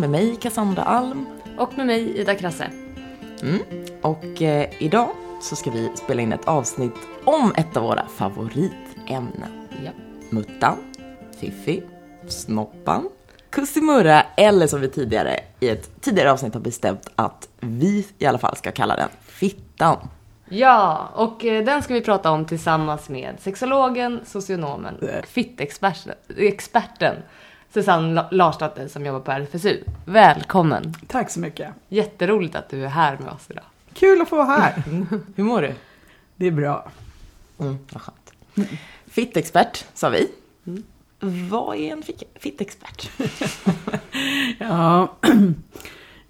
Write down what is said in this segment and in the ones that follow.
med mig Cassandra Alm. Och med mig Ida Krasse. Mm. Och eh, idag så ska vi spela in ett avsnitt om ett av våra favoritämnen. Ja. Muttan, Fiffi, Snoppan, Kussimurra eller som vi tidigare i ett tidigare avsnitt har bestämt att vi i alla fall ska kalla den Fittan. Ja, och eh, den ska vi prata om tillsammans med sexologen, socionomen och fittexperten experten, Susanne La- Larsdotter som jobbar på RFSU. Välkommen! Tack så mycket. Jätteroligt att du är här med oss idag. Kul att få vara här. Hur mår du? Det är bra. Mm, vad skönt. Fittexpert, sa vi. Vad är en fittexpert? Ja,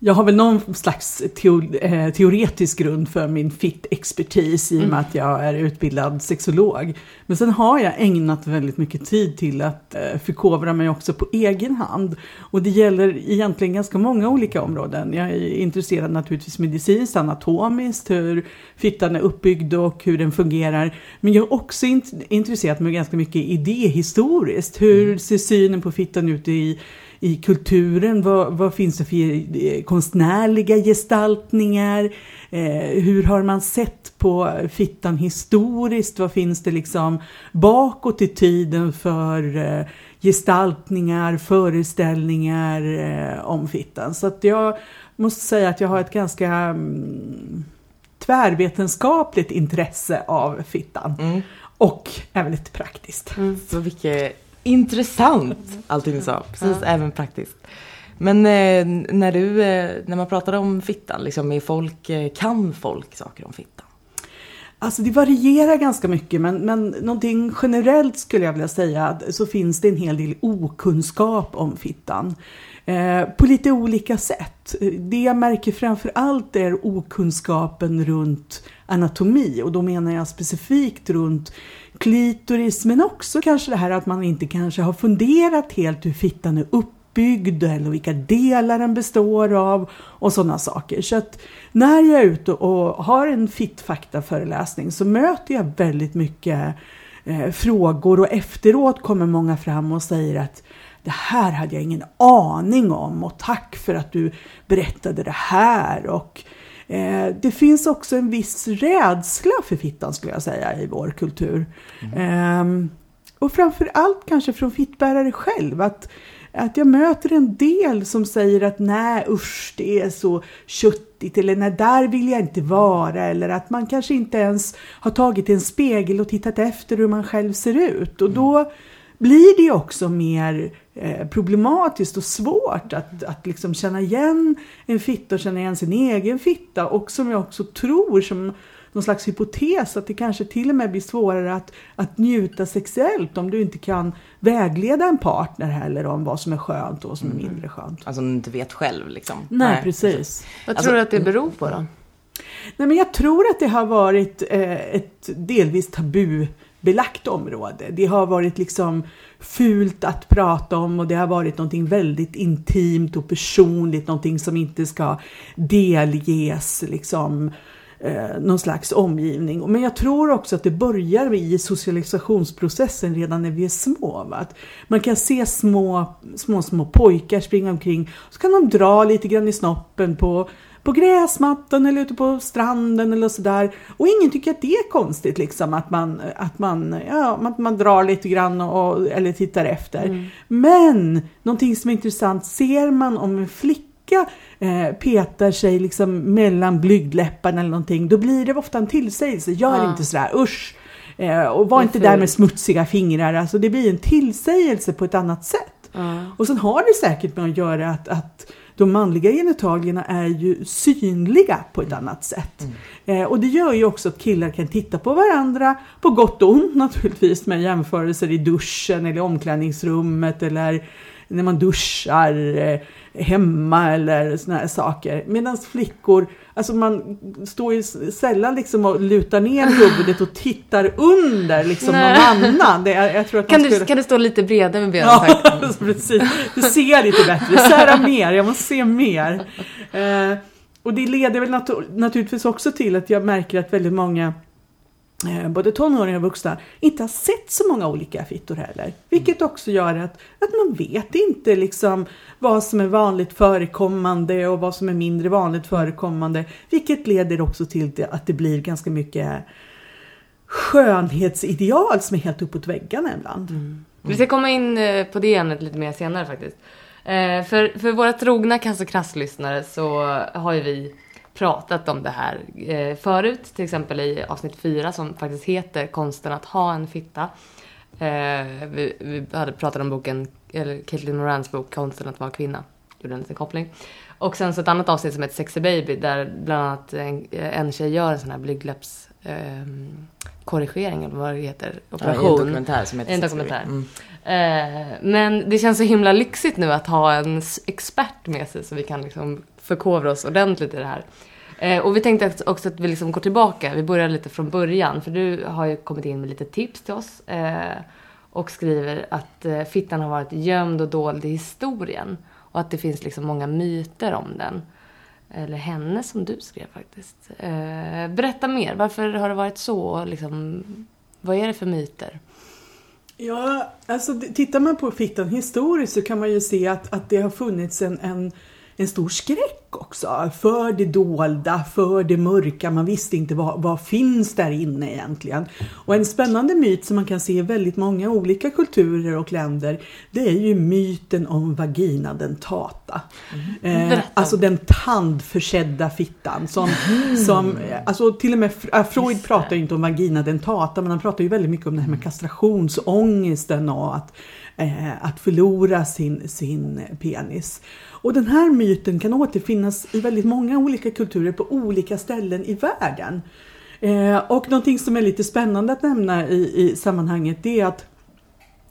jag har väl någon slags teo eh, teoretisk grund för min fit-expertis i och med att jag är utbildad sexolog. Men sen har jag ägnat väldigt mycket tid till att eh, förkovra mig också på egen hand. Och det gäller egentligen ganska många olika områden. Jag är intresserad naturligtvis medicinskt, anatomiskt, hur fittan är uppbyggd och hur den fungerar. Men jag har också int- intresserat mig ganska mycket idéhistoriskt. Hur ser synen på fittan ut i i kulturen? Vad, vad finns det för eh, konstnärliga gestaltningar? Eh, hur har man sett på fittan historiskt? Vad finns det liksom bakåt i tiden för eh, gestaltningar, föreställningar eh, om fittan? Så att jag måste säga att jag har ett ganska mm, tvärvetenskapligt intresse av fittan. Mm. Och även lite praktiskt. Så mycket intressant allting du sa. Precis, även praktiskt. Men eh, när du, eh, när man pratar om fittan, liksom, är folk, eh, kan folk saker om fittan? Alltså det varierar ganska mycket men, men någonting generellt skulle jag vilja säga så finns det en hel del okunskap om fittan. Eh, på lite olika sätt. Det jag märker framför allt är okunskapen runt anatomi och då menar jag specifikt runt klitoris men också kanske det här att man inte kanske har funderat helt hur fittan är uppbyggd eller vilka delar den består av och sådana saker. Så att när jag är ute och har en fittfakta-föreläsning så möter jag väldigt mycket eh, frågor och efteråt kommer många fram och säger att det här hade jag ingen aning om och tack för att du berättade det här. Och eh, det finns också en viss rädsla för fittan skulle jag säga i vår kultur. Ehm, och framför allt kanske från fittbärare själv. Att, att jag möter en del som säger att nej usch det är så köttigt eller nej där vill jag inte vara eller att man kanske inte ens har tagit en spegel och tittat efter hur man själv ser ut och då blir det också mer eh, problematiskt och svårt att, att liksom känna igen en fitta och känna igen sin egen fitta och som jag också tror som någon slags hypotes att det kanske till och med blir svårare att, att njuta sexuellt om du inte kan vägleda en partner heller om vad som är skönt och vad som är mindre skönt. Alltså om du inte vet själv liksom. Nej, precis. Vad Alltså, tror du att det beror på då? Nej, men jag tror att det har varit eh, ett delvis belagt område. Det har varit liksom fult att prata om och det har varit någonting väldigt intimt och personligt, någonting som inte ska delges liksom eh, någon slags omgivning. Men jag tror också att det börjar i socialisationsprocessen redan när vi är små. Va? Att man kan se små, små, små pojkar springa omkring så kan de dra lite grann i snoppen på på gräsmattan eller ute på stranden eller sådär. Och ingen tycker att det är konstigt liksom att man, att man, ja, att man drar lite grann och, eller tittar efter. Men någonting som är intressant, ser man om en flicka eh, petar sig liksom mellan blygdläpparna eller någonting, då blir det ofta en tillsägelse. Gör Ah. inte sådär, usch! Eh, och var inte där med smutsiga fingrar. Alltså det blir en tillsägelse på ett annat sätt. Och sen har det säkert med att göra att, att de manliga genitalierna är ju synliga på ett annat sätt. Eh, och det gör ju också att killar kan titta på varandra, på gott och ont naturligtvis, med jämförelser i duschen eller omklädningsrummet eller när man duschar eh, hemma eller såna här saker. Medan flickor, alltså man står ju sällan liksom och lutar ner huvudet och tittar under liksom någon Nej. annan. Det, jag tror att Kan man du, skulle... kan du stå lite bredare med benen Ja, tack? precis. Du ser lite bättre. Sära mer, jag måste se mer. Eh, och det leder väl nat- naturligtvis också till att jag märker att väldigt många både tonåringar och vuxna, inte har sett så många olika fittor heller. Vilket också gör att, att man vet inte liksom vad som är vanligt förekommande och vad som är mindre vanligt förekommande. Vilket leder också till det, att det blir ganska mycket skönhetsideal som är helt uppåt väggarna ibland. Mm. Vi ska komma in eh, på det ämnet lite mer senare faktiskt. Eh, för, för våra trogna Kass och krass-lyssnare så har ju vi pratat om det här eh, förut, till exempel i avsnitt fyra som faktiskt heter Konsten att ha en fitta. Vi, vi hade pratat om boken, eller Caitlin Morans bok Konsten att vara kvinna. Gjorde en liten koppling. Och sen så ett annat avsnitt som heter Sexy Baby där bland annat en, en tjej gör en sån här blygdläpps eh, korrigering eller vad det heter. Operation. Ja, en dokumentär som heter En dokumentär. Mm. Eh, men det känns så himla lyxigt nu att ha en expert med sig så vi kan liksom förkovra oss ordentligt i det här. Eh, och vi tänkte också att vi liksom går tillbaka, vi börjar lite från början för du har ju kommit in med lite tips till oss. Eh, och skriver att eh, fittan har varit gömd och dold i historien. Och att det finns liksom många myter om den. Eller henne som du skrev faktiskt. Eh, berätta mer, varför har det varit så? Liksom, vad är det för myter? Ja, alltså tittar man på fittan historiskt så kan man ju se att, att det har funnits en, en en stor skräck också för det dolda, för det mörka. Man visste inte vad, vad finns där inne egentligen. Och en spännande myt som man kan se i väldigt många olika kulturer och länder det är ju myten om vagina dentata. Mm. Eh, alltså den tandförsedda fittan. Som, mm. som, alltså till och med Freud pratar inte om vagina dentata men han pratar ju väldigt mycket om det här med kastrationsångesten och att, eh, att förlora sin, sin penis. Och den här myten kan återfinnas i väldigt många olika kulturer på olika ställen i världen. Eh, och någonting som är lite spännande att nämna i, i sammanhanget det är att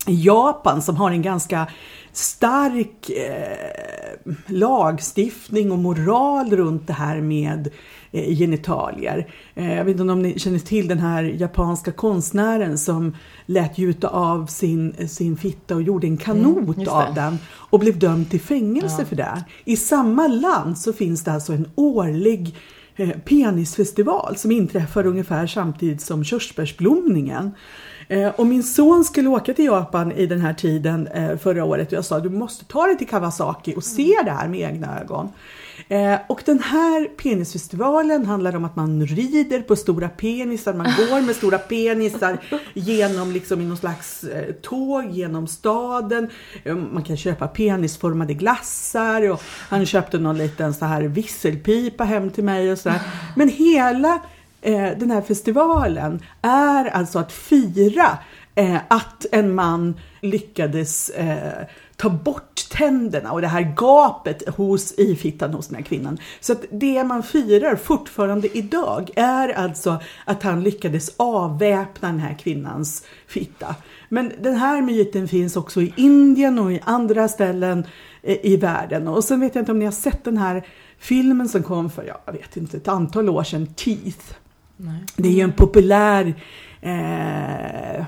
Japan som har en ganska stark eh, lagstiftning och moral runt det här med genitalier. Eh, jag vet inte om ni känner till den här japanska konstnären som lät gjuta av sin, sin fitta och gjorde en kanot mm, av den och blev dömd till fängelse ja. för det. I samma land så finns det alltså en årlig eh, penisfestival som inträffar ungefär samtidigt som körsbärsblomningen. Eh, och min son skulle åka till Japan i den här tiden eh, förra året och jag sa du måste ta dig till Kawasaki och se det här med egna ögon. Eh, och den här penisfestivalen handlar om att man rider på stora penisar, man går med stora penisar genom liksom i någon slags eh, tåg genom staden. Eh, man kan köpa penisformade glassar och han köpte någon liten så här visselpipa hem till mig och sådär. Men hela eh, den här festivalen är alltså att fira eh, att en man lyckades eh, ta bort tänderna och det här gapet hos, i fittan hos den här kvinnan. Så att det man firar fortfarande idag är alltså att han lyckades avväpna den här kvinnans fitta. Men den här myten finns också i Indien och i andra ställen eh, i världen. Och sen vet jag inte om ni har sett den här filmen som kom för, jag vet inte, ett antal år sedan, Teeth. Nej. Det är ju en populär eh,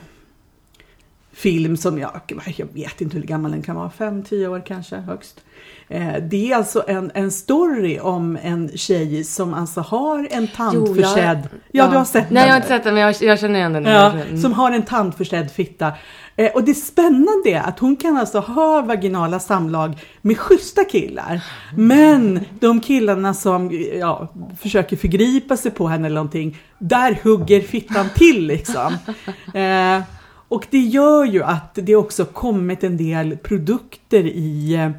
film som jag, jag vet inte hur gammal den kan vara, fem, tio år kanske högst. Eh, det är alltså en, en story om en tjej som alltså har en tandförsedd... Jo, jag, ja, du har sett den? Nej, jag har inte sett den, men jag, jag känner igen den. Ja, mm. Som har en tandförsedd fitta. Eh, och det spännande är att hon kan alltså ha vaginala samlag med schyssta killar. Men de killarna som ja, försöker förgripa sig på henne eller någonting, där hugger fittan till liksom. Eh, och det gör ju att det också kommit en del produkter i eh,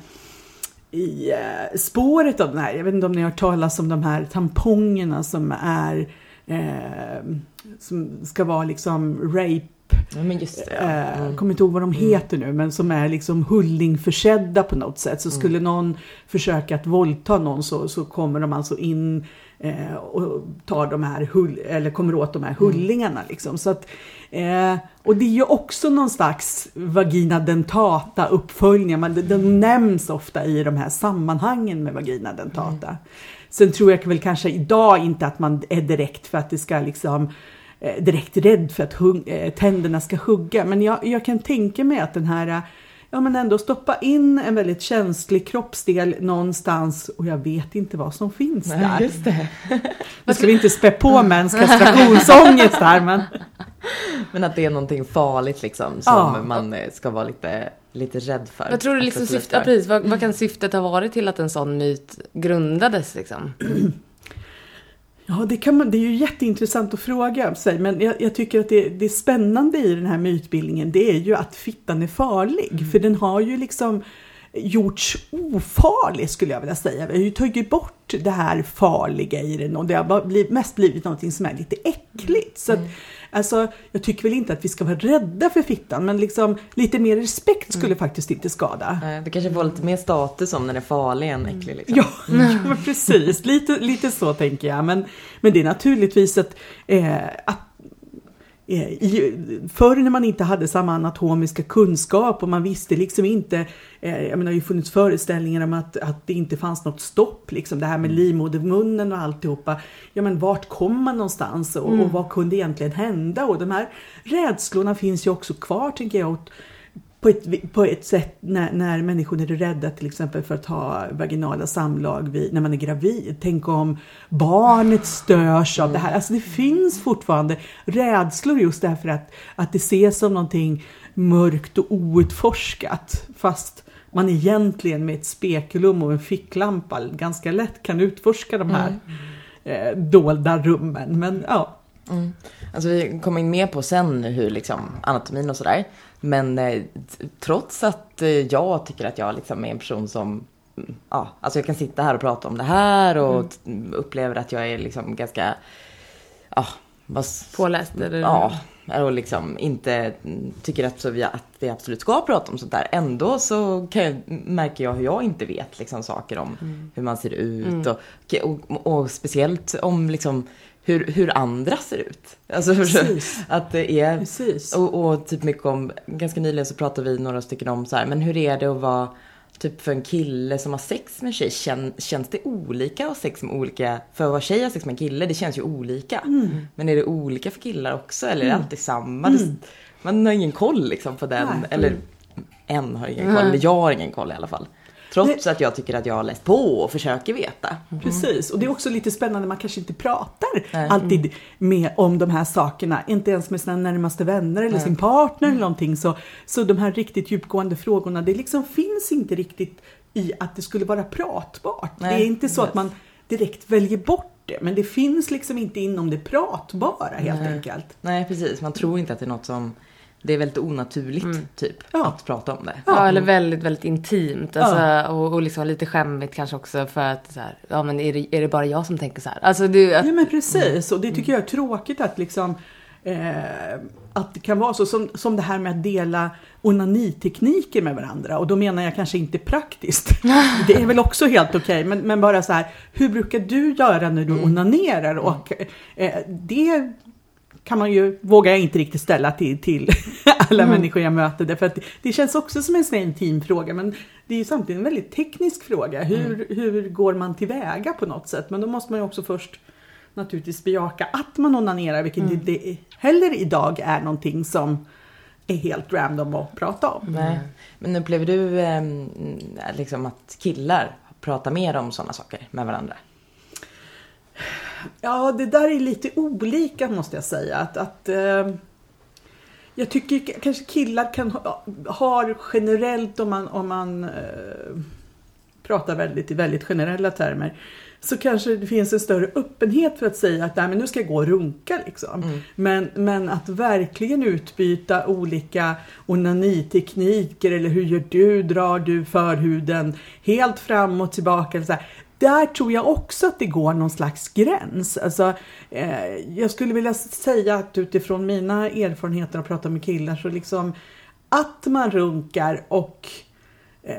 i eh, spåret av den här. Jag vet inte om ni har hört talas om de här tampongerna som är eh, som ska vara liksom rape Ja, men just det. Eh, mm. kommer inte ihåg vad de mm. heter nu, men som är liksom hullingförsedda på något sätt. Så mm. skulle någon försöka att våldta någon så, så kommer de alltså in eh, och tar de här hull, eller kommer åt de här hullingarna. Liksom. Så att, eh, och det är ju också någon slags vagina dentata uppföljning. Det, det nämns ofta i de här sammanhangen med vagina dentata. Mm. Sen tror jag väl kanske idag inte att man är direkt för att det ska liksom eh, direkt rädd för att hung, eh, tänderna ska hugga. Men jag, jag, kan tänka mig att den här ja, men ändå stoppa in en väldigt känslig kroppsdel någonstans och jag vet inte vad som finns Nej, där. just det. Nu ska vi inte spä på mäns kastrationsångest här men Men att det är någonting farligt liksom som Ja. man eh, ska vara lite, lite rädd för. Vad tror du liksom syftet, ja, precis, vad, vad kan syftet ha varit till att en sån myt grundades liksom? Ja, det, kan man, det är ju jätteintressant att fråga sig, men jag, jag tycker att det, det spännande i den här mytbildningen, det är ju att fittan är farlig, för den har ju liksom gjorts ofarlig skulle jag vilja säga. Vi har ju tagit bort det här farliga i den och det har blivit, mest blivit någonting som är lite äckligt. Så att, alltså, jag tycker väl inte att vi ska vara rädda för fittan, men liksom lite mer respekt skulle faktiskt inte skada. Nej, Det kanske får lite mer status om den är farlig än äcklig. Liksom. Ja, ja precis. Lite, lite så tänker jag. Men, men det är naturligtvis att, eh, att i, förr när man inte hade samma anatomiska kunskap och man visste liksom inte, eh, jag menar det har ju funnits föreställningar om att, att det inte fanns något stopp, liksom det här med livmodermunnen och alltihopa. Ja men vart kom man någonstans och, och vad kunde egentligen hända? Och de här rädslorna finns ju också kvar tänker jag. På ett, på ett sätt när, när människor är rädda till exempel för att ha vaginala samlag vid, när man är gravid. Tänk om barnet störs av det här. Alltså det finns fortfarande rädslor just därför att, att det ses som någonting mörkt och outforskat. Fast man egentligen med ett spekulum och en ficklampa ganska lätt kan utforska de här eh, dolda rummen. Men ja, Mm. Alltså vi kommer in mer på sen hur liksom anatomin och sådär. Men eh, trots att eh, jag tycker att jag liksom är en person som mm, Ja, alltså jag kan sitta här och prata om det här och t- upplever att jag är liksom ganska Ja, vad, Påläst eller? Ja, och liksom inte mm, tycker att, så vi, att vi absolut ska prata om sånt där. Ändå så jag, märker jag hur jag inte vet liksom, saker om hur man ser ut. Och, och, och speciellt om liksom, hur, hur andra ser ut. Alltså Precis. att det är... precis. Och, och typ mycket om, ganska nyligen så pratade vi några stycken om så här, men hur är det att vara typ för en kille som har sex med en tjej, kän, känns det olika att ha sex med olika, för att vara tjej och ha sex med en kille, det känns ju olika. Mm. Men är det olika för killar också eller är det alltid samma? Det, man har ingen koll liksom på den, Nej. Mm. eller en har ingen koll, eller jag har ingen koll i alla fall. Trots att jag tycker att jag har läst på och försöker veta. Precis, och det är också lite spännande, man kanske inte pratar Nej. alltid med, om de här sakerna, inte ens med sina närmaste vänner eller sin partner eller någonting. Så, så de här riktigt djupgående frågorna, det liksom finns inte riktigt i att det skulle vara pratbart. Nej, det är inte så att man direkt väljer bort det, men det finns liksom inte inom det pratbara helt Nej. enkelt. Nej precis, man tror inte att det är något som, det är väldigt onaturligt typ Ja. att prata om det. Ja, eller väldigt, väldigt intimt. Alltså, och, och liksom lite skämmigt kanske också för att så här, ja men är det, är det bara jag som tänker så här? Alltså du, att, Ja men precis, och det tycker jag är tråkigt att liksom eh, att det kan vara så som, som det här med att dela onanitekniker med varandra och då menar jag kanske inte praktiskt. Det är väl också helt okej men, men bara så här, hur brukar du göra när du onanerar? Och eh, det kan man ju, vågar jag inte riktigt ställa till, till alla människor jag möter därför att det, det känns också som en sån intim fråga men det är ju samtidigt en väldigt teknisk fråga. Hur, hur går man tillväga på något sätt? Men då måste man ju också först naturligtvis bejaka att man onanerar vilket Mm. inte heller idag är någonting som är helt random att prata om. Nej. Men upplever du eh, liksom att killar pratar mer om sådana saker med varandra? Ja, det där är lite olika måste jag säga. Att, att, eh, jag tycker kanske killar kan ha, har generellt om man, om man eh, pratar väldigt i väldigt generella termer så kanske det finns en större öppenhet för att säga att Nej, men nu ska jag gå och runka. Liksom. Men, men att verkligen utbyta olika onanitekniker eller hur gör du, drar du förhuden helt fram och tillbaka. eller Så här. Där tror jag också att det går någon slags gräns. Alltså, eh, jag skulle vilja säga att utifrån mina erfarenheter att prata med killar så liksom att man runkar och eh,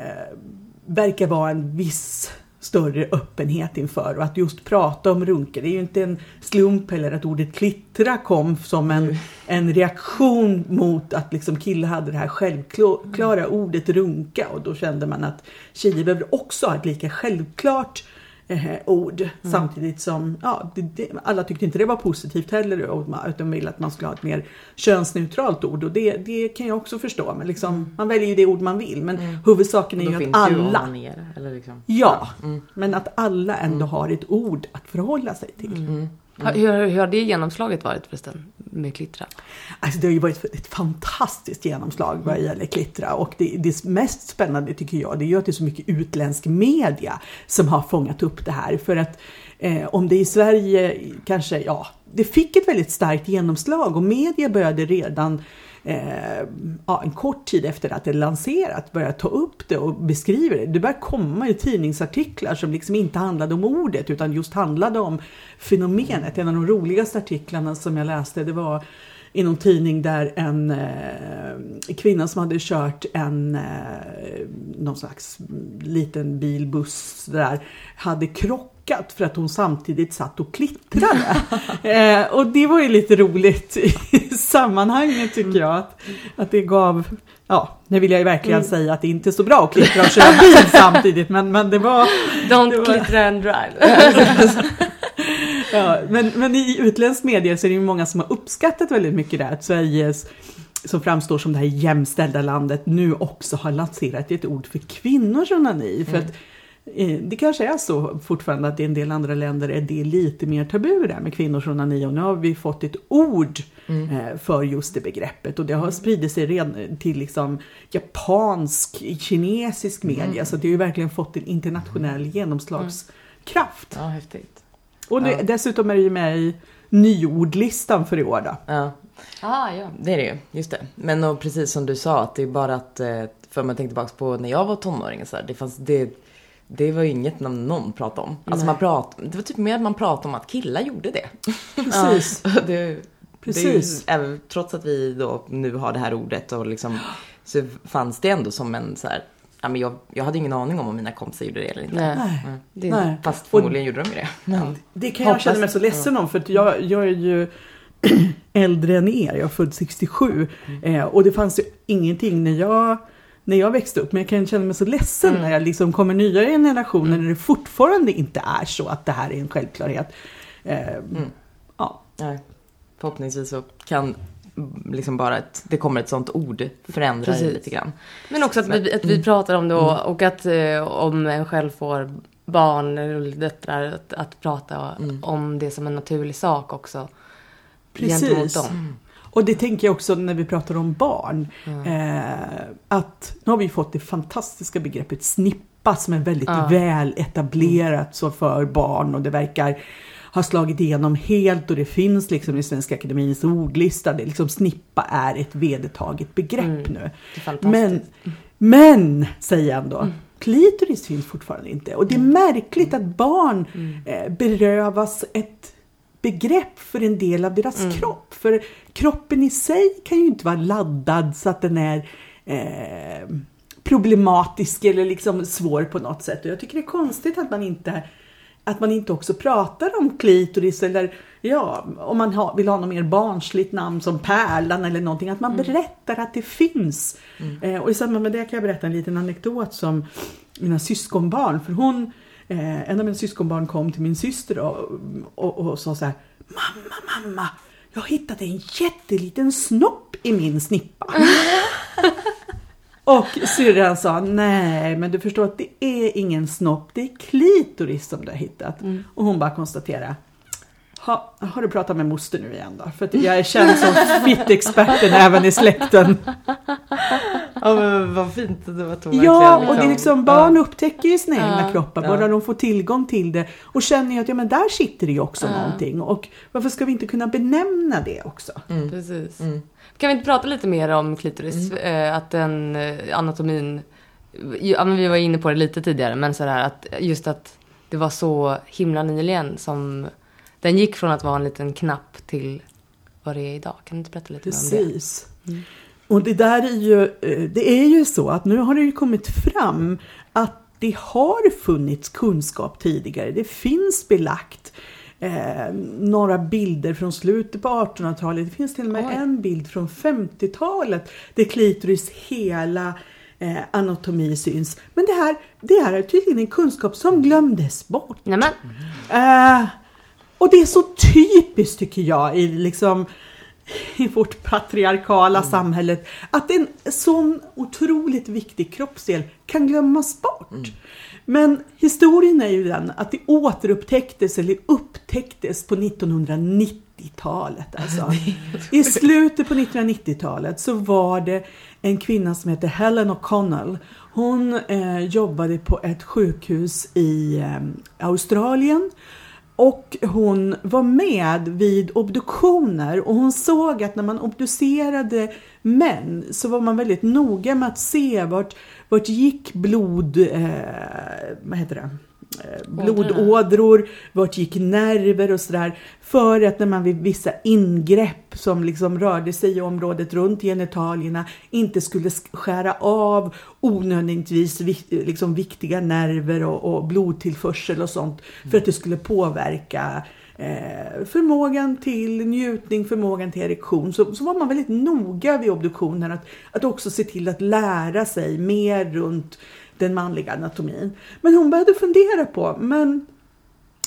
verkar vara en viss större öppenhet inför. Och att just prata om runka, det är ju inte en slump heller att ordet klittra kom som en, en reaktion mot att liksom killar hade det här självklara ordet runka. Och då kände man att tjejer behöver också ha ett lika självklart eh, ord. Samtidigt som ja, det, det, alla tyckte inte det var positivt heller utan ville att man skulle ha ett mer könsneutralt ord. Och det, det kan jag också förstå. Men liksom, Man väljer ju det ord man vill. Men huvudsaken är ju att alla eller liksom. Ja, men att alla ändå har ett ord att förhålla sig till. Ha- Hur, hur har det genomslaget varit förresten med klittra? Alltså det har ju varit ett fantastiskt genomslag vad gäller klittra och det, det mest spännande tycker jag det är ju att det är så mycket utländsk media som har fångat upp det här. För att eh, om det i Sverige kanske, ja, det fick ett väldigt starkt genomslag och media började redan eh, ja, en kort tid efter att det lanserat börja ta upp det och beskriva det. Det började komma i tidningsartiklar som liksom inte handlade om ordet utan just handlade om fenomenet. En av de roligaste artiklarna som jag läste det var i någon tidning där en eh, kvinna som hade kört en eh, någon slags liten bil, buss där hade krockat för att hon samtidigt satt och klittrade. eh, och det var ju lite roligt sammanhanget tycker jag. Att, att det gav, ja, nu vill jag ju verkligen säga att det inte är så bra att klittra och köra bil samtidigt men, men det var Don't Det var- klittra and drive. Ja, men, men i utländsk media så är det ju många som har uppskattat väldigt mycket det här, att Sveriges som framstår som det här jämställda landet nu också har lanserat ett ord för kvinnors onani. För att eh, det kanske är så fortfarande att i en del andra länder är det lite mer tabu där med kvinnors onani och nu har vi fått ett ord eh, för just det begreppet och det har spridit sig redan till liksom japansk, kinesisk media så det har ju verkligen fått en internationell genomslagskraft. Ja, häftigt. Och det, Ja. dessutom är det ju med i nyordlistan för i år då. Ja, ah, ja. det är det ju. Just det. Men och precis som du sa, att det är bara att, eh, för man tänker tillbaka på när jag var tonåring så här, det fanns, det, det var ju inget någon, pratade om. Alltså man prat, det var typ mer att man pratade om att killar gjorde det. Precis. det, Precis. Det är ju, trots att vi då nu har det här ordet och liksom, så fanns det ändå som en så här, ja men jag, jag hade ingen aning om om mina kompisar gjorde det eller inte. Nej. Mm. Det, Nej. Fast Och- förmodligen gjorde de ju det. Men, Det kan jag Hoppas- känna mig så ledsen om för att jag, jag är ju äldre än er, jag är född 67 Mm. eh, och det fanns ju ingenting när jag när jag växte upp, men jag kan känna mig så ledsen Mm. när jag liksom kommer nya generationer när det fortfarande inte är så att det här är en självklarhet. Eh, Mm. ja. nej, förhoppningsvis så kan mm, liksom bara ett, det kommer ett sånt ord förändra det lite grann. Men också att vi, att vi pratar om det och, och att eh, om en själv får barn eller döttrar att, att prata om det som en naturlig sak också. Gentemot Precis. dem. Och det tänker jag också när vi pratar om barn. Eh, att nu har vi fått det fantastiska begreppet snippa som är väldigt Ja. väl etablerat så för barn och det verkar ha slagit igenom helt och det finns liksom i Svenska Akademiens ordlista. Det liksom snippa är ett vedertaget begrepp Mm. nu. Är fantastiskt. Men, men, säger han då, klitoris finns fortfarande inte. Och det är märkligt att barn eh, berövas ett begrepp för en del av deras kropp. För kroppen i sig kan ju inte vara laddad så att den är eh, problematisk eller liksom svår på något sätt. Och jag tycker det är konstigt att man inte att man inte också pratar om klitoris eller ja, om man ha, vill ha något mer barnsligt namn som Pärlan eller någonting, att man berättar att det finns. Eh, och i samband med det kan jag berätta en liten anekdot som mina syskonbarn, för hon, eh, en av mina syskonbarn kom till min syster och, och, och sa så här, mamma, mamma, jag hittade en jätteliten snopp i min snippa. Och syrran sa, nej men du förstår att det är ingen snopp, det är klitoris som du har hittat. Och hon bara konstaterade, ha, har du pratat med moster nu igen då? För att jag är känd som fittexperten även i släkten. Ja men vad fint att det var Ja, och det är liksom, barn Ja. upptäcker ju sina egna Ja. kroppar, Ja. bara de får tillgång till det och känner ju att ja, men där sitter det ju också Ja. någonting. Och varför ska vi inte kunna benämna det också? Precis. Mm. Kan vi inte prata lite mer om klitoris? Eh, att den eh, anatomin, ja men vi var inne på det lite tidigare, men sådär att just att det var så himla nyligen som den gick från att vara en liten knapp till vad det är idag. Kan du inte berätta lite mer om det? Precis. Och det där är ju, eh, det är ju så att nu har det ju kommit fram att det har funnits kunskap tidigare. Det finns belagt eh, några bilder från slutet på 1800-talet. Det finns till och med Oj. en bild från 50-talet där klitoris hela eh, anatomi syns. Men det här, det här är tydligen en kunskap som glömdes bort. Nämen. Eh, och det är så typiskt tycker jag i, liksom, i vårt patriarkala samhället att en sån otroligt viktig kroppsdel kan glömmas bort. Men historien är ju den att det återupptäcktes eller upptäcktes på 1990-talet. Alltså. I slutet på 1990-talet så var det en kvinna som heter Helen O'Connell. Hon eh, jobbade på ett sjukhus i eh, Australien och hon var med vid obduktioner och hon såg att när man obducerade män så var man väldigt noga med att se vart, vart gick blod, eh, vad heter det? Eh, blodådror, vart gick nerver och sådär. För att när man vid vissa ingrepp som liksom rörde sig i området runt genitalierna inte skulle skära av onödigtvis liksom viktiga nerver och, och blodtillförsel och sånt. För att det skulle påverka eh, förmågan till njutning, förmågan till erektion. Så, så var man väldigt noga vid obduktionen att, att också se till att lära sig mer runt den manliga anatomin. Men hon började fundera på, men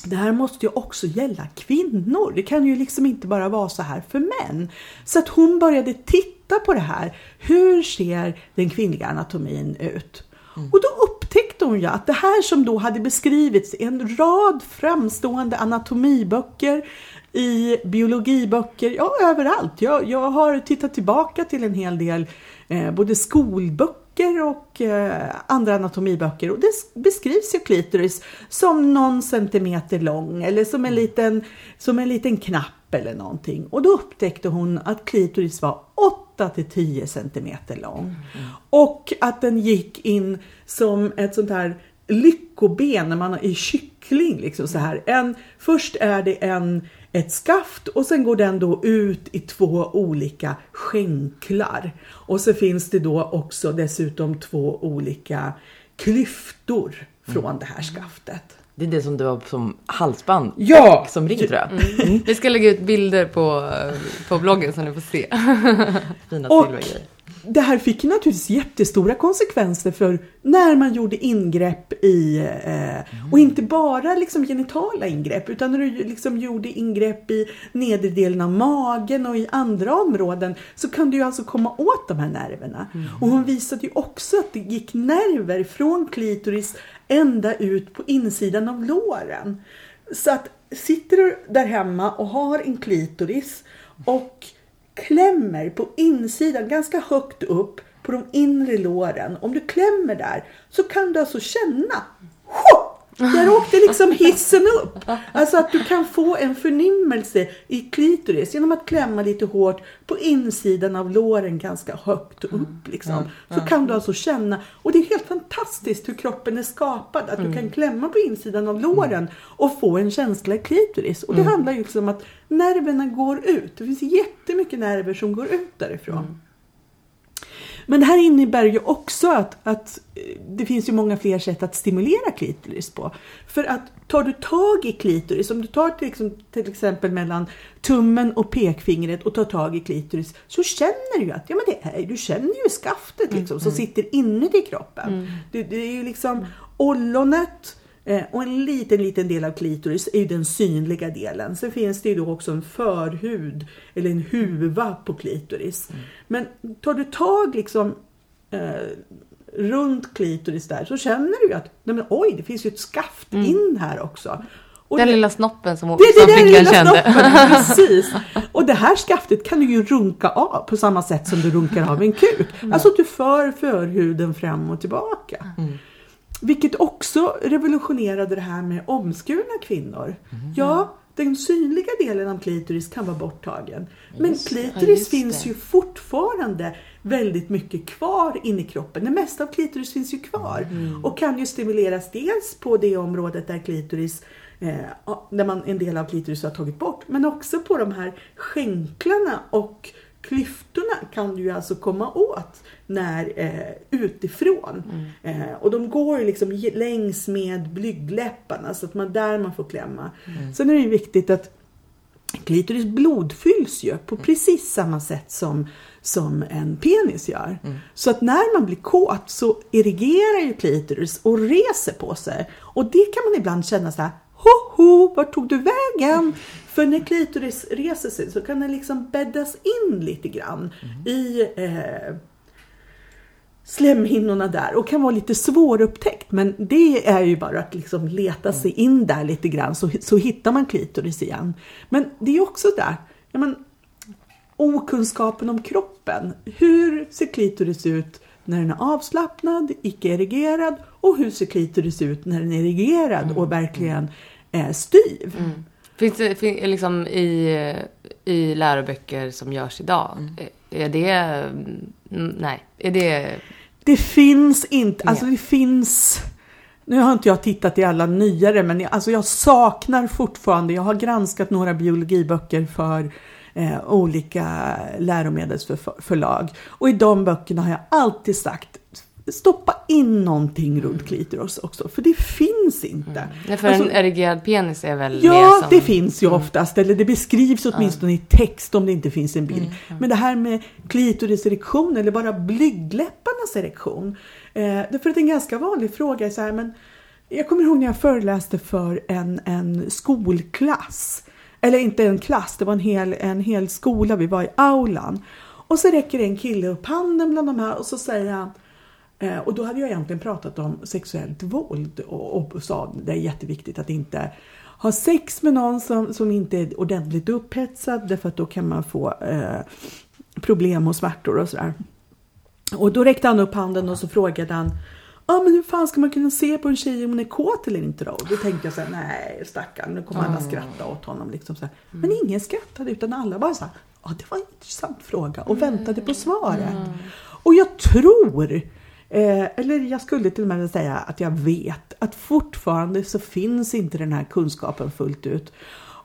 det här måste ju också gälla kvinnor. Det kan ju liksom inte bara vara så här för män. Så att hon började titta på det här. Hur ser den kvinnliga anatomin ut? Mm. Och då upptäckte hon ju att det här som då hade beskrivits i en rad framstående anatomiböcker, i biologiböcker, ja överallt. Jag, jag har tittat tillbaka till en hel del eh, både skolböcker och eh, andra anatomiböcker och det beskrivs ju klitoris som någon centimeter lång eller som en liten, som en liten knapp eller någonting. Och då upptäckte hon att klitoris var 8 till 10 centimeter lång. Mm. Och att den gick in som ett sånt här lyckoben när man är kyckling. Liksom så här. En, först är det en, ett skaft och sen går den då ut i två olika skänklar. Och så finns det då också dessutom två olika klyftor från mm. det här skaftet. Det är det som du har som halsband ja! och som ring tror jag. Mm. Vi ska lägga ut bilder på, på bloggen så ni får se. Fina silvergrejer det här fick naturligtvis jättestora konsekvenser för när man gjorde ingrepp i, eh, och inte bara liksom genitala ingrepp, utan när du liksom gjorde ingrepp i nedre delen av magen och i andra områden så kan du ju alltså komma åt de här nerverna. Mm. Och hon visade ju också att det gick nerver från klitoris ända ut på insidan av låren. Så att sitter du där hemma och har en klitoris och klämmer på insidan ganska högt upp på de inre låren. Om du klämmer där så kan du alltså känna där åkte liksom hissen upp. Alltså att du kan få en förnimmelse i klitoris genom att klämma lite hårt på insidan av låren ganska högt upp. Mm. Liksom. Så kan du alltså känna, och det är helt fantastiskt hur kroppen är skapad. Att du kan mm. klämma på insidan av låren och få en känsla i klitoris. Och det mm. handlar ju liksom om att nerverna går ut. Det finns jättemycket nerver som går ut därifrån. Men det här innebär ju också att, att eh, det finns ju många fler sätt att stimulera klitoris på. För att tar du tag i klitoris, om du tar till, liksom, till exempel mellan tummen och pekfingret och tar tag i klitoris så känner du ju att ja, men det är, du känner ju skaftet liksom, mm. som sitter inuti kroppen. Mm. Det, det, är ju liksom ollonet och en liten, liten del av klitoris är ju den synliga delen. Sen finns det ju då också en förhud eller en huva på klitoris. Mm. Men tar du tag liksom eh, runt klitoris där så känner du ju att nej men, oj, det finns ju ett skaft mm. in här också. Och den det, lilla snoppen som, det, som det, flickan kände. Snoppen, precis. Och det här skaftet kan du ju runka av på samma sätt som du runkar av en kuk. Mm. Alltså du för förhuden fram och tillbaka. Mm. Vilket också revolutionerade det här med omskurna kvinnor. Mm. Ja, den synliga delen av klitoris kan vara borttagen. Men just, klitoris ja, finns ju fortfarande väldigt mycket kvar inne i kroppen. Det mesta av klitoris finns ju kvar mm. och kan ju stimuleras dels på det området där klitoris eh, där man, en del av klitoris har tagit bort men också på de här skänklarna och klyftorna kan du ju alltså komma åt när, eh, utifrån. Mm. Eh, och de går ju liksom längs med blygdläpparna så att man där man får klämma. Mm. Sen är det ju viktigt att klitoris blodfylls ju på precis samma sätt som, som en penis gör. Så att när man blir kåt så erigerar ju klitoris och reser på sig. Och det kan man ibland känna så här, ho ho, vart tog du vägen? För när klitoris reser sig så kan den liksom bäddas in lite grann i eh, slemhinnorna där och kan vara lite svårupptäckt. Men det är ju bara att liksom leta sig in där lite grann så, så hittar man klitoris igen. Men det är också där, ja, men, okunskapen om kroppen. Hur ser klitoris ut när den är avslappnad, icke erigerad och hur ser klitoris ut när den är erigerad och verkligen är styv. Finns det fin, liksom i, i läroböcker som görs idag, är det... mm, Nej, är det... Det finns inte, alltså det finns nu har inte jag tittat i alla nyare, men jag, alltså jag saknar fortfarande, jag har granskat några biologiböcker för eh, olika läromedelsförlag. Och i de böckerna har jag alltid sagt, stoppa in någonting runt klitoris också, för det finns inte. Nej, för Alltså- en erigerad penis är väl Ja, som... det finns ju oftast, eller det beskrivs åtminstone i text om det inte finns en bild. Men det här med klitoriserektion eller bara blygdläpparnas erektion. Eh, därför att en ganska vanlig fråga är så här, men jag kommer ihåg när jag föreläste för en, en skolklass. Eller inte en klass, det var en hel, en hel skola, vi var i aulan. Och så räcker en kille upp handen bland de här och så säger han och då hade jag egentligen pratat om sexuellt våld och, och sa det är jätteviktigt att inte ha sex med någon som, som inte är ordentligt upphetsad därför att då kan man få eh, problem och smärtor och sådär. Och då räckte han upp handen och så frågade han Ja men hur fan ska man kunna se på en tjej om hon är kåt eller inte då? Och då tänkte jag så här, nej stackarn, nu kommer alla skratta åt honom. Liksom så här. Men ingen skrattade utan alla bara så här, ja det var en intressant fråga och väntade på svaret. Och jag tror, eh, eller jag skulle till och med säga att jag vet, att fortfarande så finns inte den här kunskapen fullt ut.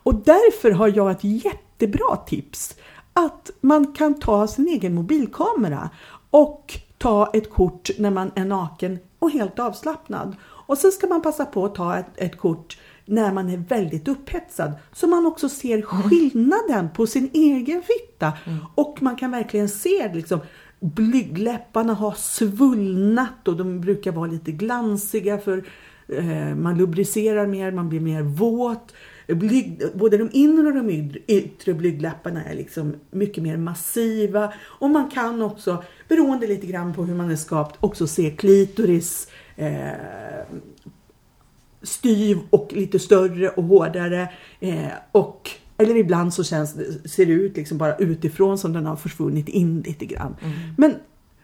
Och därför har jag ett jättebra tips. Att man kan ta sin egen mobilkamera och ta ett kort när man är naken och helt avslappnad. Och sen ska man passa på att ta ett, ett kort när man är väldigt upphetsad. Så man också ser skillnaden på sin egen fitta. Och man kan verkligen se liksom blygdläpparna har svullnat och de brukar vara lite glansiga för eh, man lubricerar mer, man blir mer våt. Blyg, både de inre och de yttre, yttre blygdläpparna är liksom mycket mer massiva. Och man kan också, beroende lite grann på hur man är skapt, också se klitoris eh, styv och lite större och hårdare. Eh, och, eller ibland så känns det, ser det ut liksom bara utifrån som den har försvunnit in lite grann. Men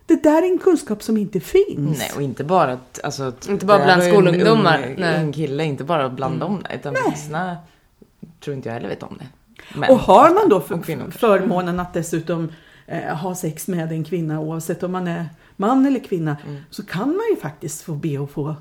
det där är en kunskap som inte finns. Nej, och inte bara, att- alltså, Inte bara bland en skolungdomar, Ung, nej. ung kille, inte bara bland dem, nej, utan vuxna tror inte jag heller vet om det. Men- Och har man då och för, kvinnor förmånen att dessutom eh, ha sex med en kvinna oavsett om man är man eller kvinna Mm. så kan man ju faktiskt få be att få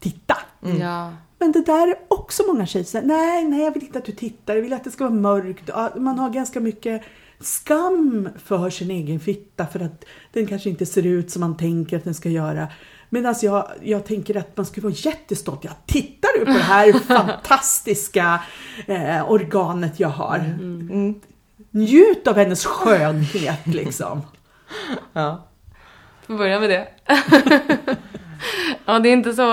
titta. Ja. Men det där är också många tjejer säger nej, nej, jag vill inte att du tittar, jag vill att det ska vara mörkt. Man har ganska mycket skam för sin egen fitta för att den kanske inte ser ut som man tänker att den ska göra. Medan jag, jag tänker att man skulle vara jättestolt. Ja, tittar du på det här fantastiska eh, organet jag har? Mm. Njut av hennes skönhet liksom. Ja. Får börja med det. ja, det är inte så...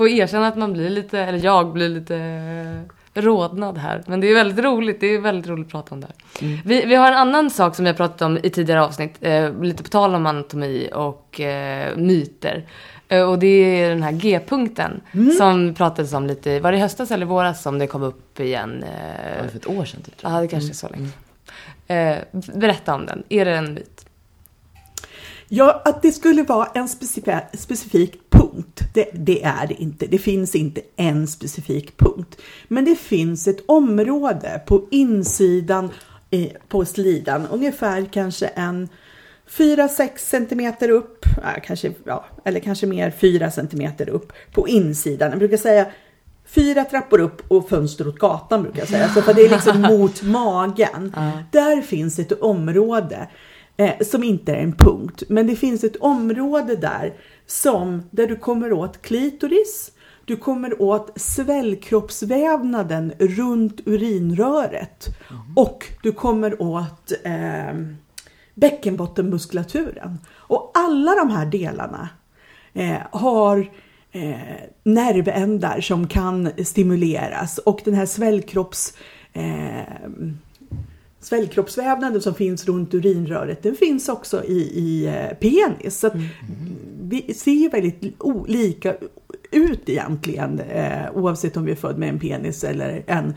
Får erkänna att man blir lite, eller jag blir lite rodnad här. Men det är väldigt roligt, det är väldigt roligt att prata om det här. Vi, vi har en annan sak som vi har pratat om i tidigare avsnitt, eh, lite på tal om anatomi och eh, myter. Eh, och det är den här G-punkten som pratades om lite, var det i höstas eller våras som det kom upp igen? Eh, var för ett år sedan typ. Ja, det kanske är så länge. Eh, berätta om den. Är det en myt? Ja, att det skulle vara en specifik, specifik punkt, det, det är det inte. Det finns inte en specifik punkt. Men det finns ett område på insidan eh, på slidan, ungefär kanske en 4-6 centimeter upp, ja, kanske, ja, eller kanske mer 4 centimeter upp på insidan. Jag brukar säga fyra trappor upp och fönster åt gatan brukar jag säga. Så för det är liksom mot magen. Där finns ett område eh, som inte är en punkt. Men det finns ett område där som där du kommer åt klitoris. Du kommer åt svällkroppsvävnaden runt urinröret. Och du kommer åt eh, bäckenbottenmuskulaturen. Och alla de här delarna eh, har eh, nervändar som kan stimuleras och den här svällkropps eh, svällkroppsvävnaden som finns runt urinröret, den finns också i, i eh, penis. Så att vi ser väldigt olika ut egentligen, eh, oavsett om vi är född med en penis eller en,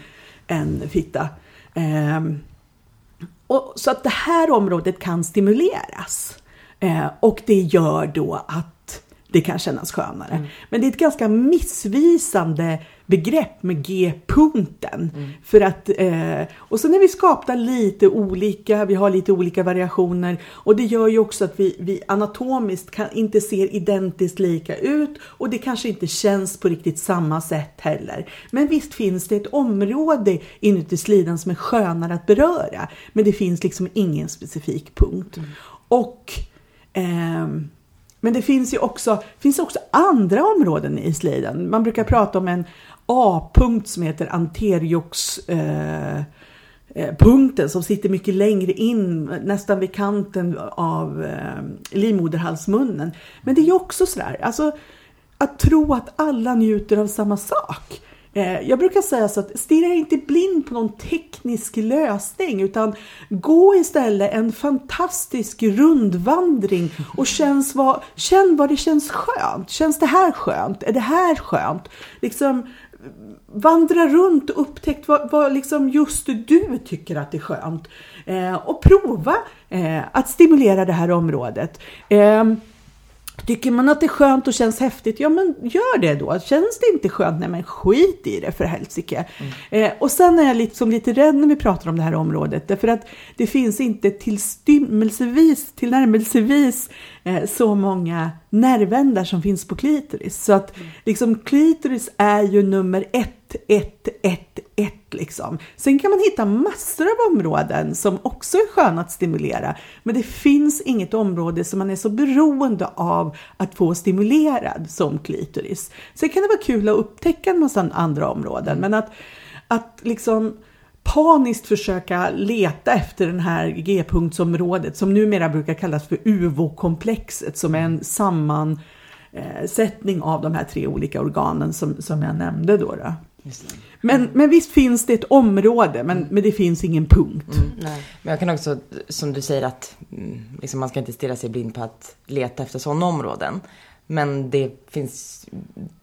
en fitta. Ehm, och, så att det här området kan stimuleras. Eh, och det gör då att det kan kännas skönare. Mm. Men det är ett ganska missvisande begrepp med G-punkten. Mm. För att, eh, och så när vi skapar lite olika, vi har lite olika variationer och det gör ju också att vi, vi anatomiskt kan, inte ser identiskt lika ut och det kanske inte känns på riktigt samma sätt heller. Men visst finns det ett område inuti slidan som är skönare att beröra. Men det finns liksom ingen specifik punkt. Och ehm, men det finns ju också, finns också andra områden i slidan. Man brukar prata om en A-punkt som heter Anteriox eh, punkten som sitter mycket längre in, nästan vid kanten av eh, livmoderhalsmunnen. Men det är ju också sådär, alltså att tro att alla njuter av samma sak. Eh, Jag brukar säga så att stirra inte blind på någon teknisk lösning utan gå istället en fantastisk rundvandring och känns vad, känn vad det känns skönt. Känns det här skönt? Är det här skönt? Liksom vandra runt och upptäck vad, vad liksom just du tycker att det är skönt. Eh, och prova eh, att stimulera det här området. Eh, Tycker man att det är skönt och känns häftigt, ja men gör det då. Känns det inte skönt, nej men skit i det för helsike. Eh, och sen är jag liksom lite rädd när vi pratar om det här området, därför att det finns inte tillstymmelsevis, tillnärmelsevis eh, så många nervändar som finns på klitoris. Så att liksom klitoris är ju nummer ett, ett, ett, ett liksom. Sen kan man hitta massor av områden som också är sköna att stimulera. Men det finns inget område som man är så beroende av att få stimulerad som klitoris. Sen kan det vara kul att upptäcka en massa andra områden, men att, att liksom paniskt försöka leta efter den här G-punktsområdet som numera brukar kallas för UVO-komplexet som är en sammansättning eh, av de här tre olika organen som, som jag nämnde då. då. Men, men visst finns det ett område, men, men det finns ingen punkt. Nej. Men jag kan också, som du säger, att mm, liksom, man ska inte stirra sig blind på att leta efter sådana områden. Men det finns,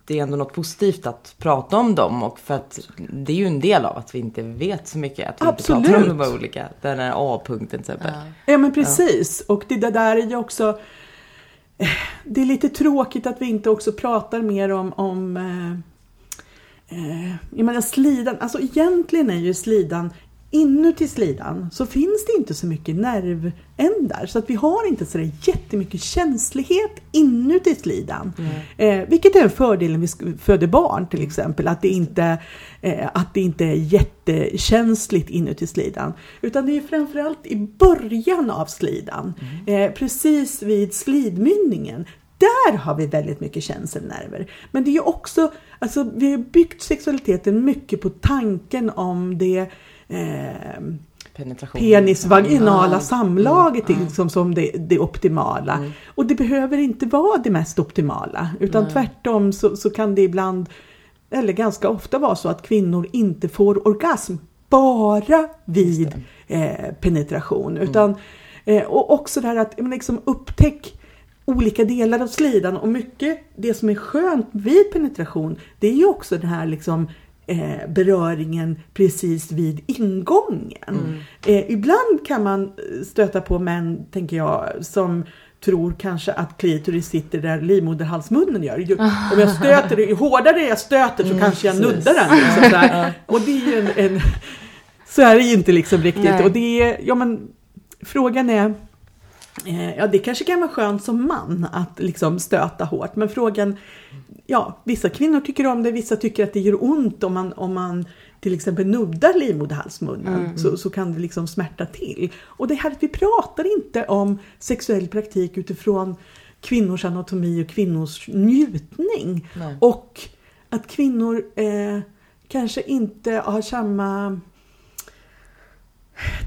det är ändå något positivt att prata om dem och för att det är ju en del av att vi inte vet så mycket. Att vi inte pratar om Absolut. de här olika, den här A-punkten till exempel. Ja. Ja men precis, och det där är ju också eh, det är lite tråkigt att vi inte också pratar mer om, om eh, jag menar slidan, alltså egentligen är ju slidan Inuti slidan så finns det inte så mycket nervändar så att vi har inte så där jättemycket känslighet inuti slidan. Eh, vilket är en fördel när vi föder barn till exempel, att det inte, eh, att det inte är jättekänsligt inuti slidan. Utan det är framförallt i början av slidan, eh, precis vid slidmynningen. Där har vi väldigt mycket känselnerver. Men det är ju också, alltså vi har byggt sexualiteten mycket på tanken om det eh, penis-vaginala Ja. samlaget liksom som det, det optimala. Och det behöver inte vara det mest optimala, utan tvärtom så, så kan det ibland, eller ganska ofta vara så att kvinnor inte får orgasm bara vid eh, penetration. Utan, eh, och också det här att liksom upptäck olika delar av slidan och mycket det som är skönt vid penetration det är ju också den här liksom eh, beröringen precis vid ingången. Eh, ibland kan man stöta på män, tänker jag, som tror kanske att klitoris sitter där livmoderhalsmunnen gör. Ju, om jag stöter, ju hårdare jag stöter så kanske jag precis. nuddar den. Liksom. Och det är ju en, en, så är det ju inte liksom riktigt. Nej. Och det är, ja men frågan är Ja, det kanske kan vara skönt som man att liksom stöta hårt, men frågan, ja, vissa kvinnor tycker om det, vissa tycker att det gör ont om man, om man till exempel nuddar livmoderhalsmunnen, så, så kan det liksom smärta till. Och det här att vi pratar inte om sexuell praktik utifrån kvinnors anatomi och kvinnors njutning. Nej. Och att kvinnor eh, kanske inte har samma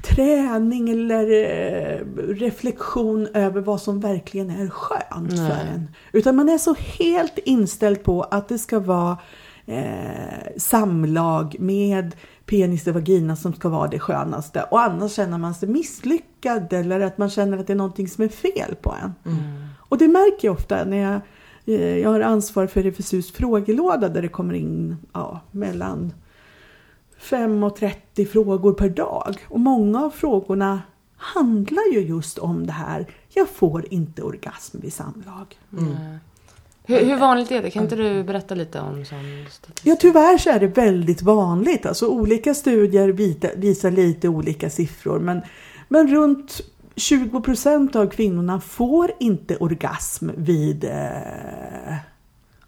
träning eller eh, reflektion över vad som verkligen är skönt Nej. för en. Utan man är så helt inställd på att det ska vara eh, samlag med penis och vagina som ska vara det skönaste. Och annars känner man sig misslyckad eller att man känner att det är någonting som är fel på en. Och det märker jag ofta när jag, eh, jag har ansvar för RFSUs frågelåda där det kommer in ja, mellan 5 och 30 frågor per dag. Och många av frågorna handlar ju just om det här. Jag får inte orgasm vid samlag. Nej. Hur, hur vanligt är det? Kan inte du berätta lite om sån statistik? Ja, tyvärr så är det väldigt vanligt. Alltså olika studier visar lite olika siffror. Men, men runt 20 procent av kvinnorna får inte orgasm vid, eh,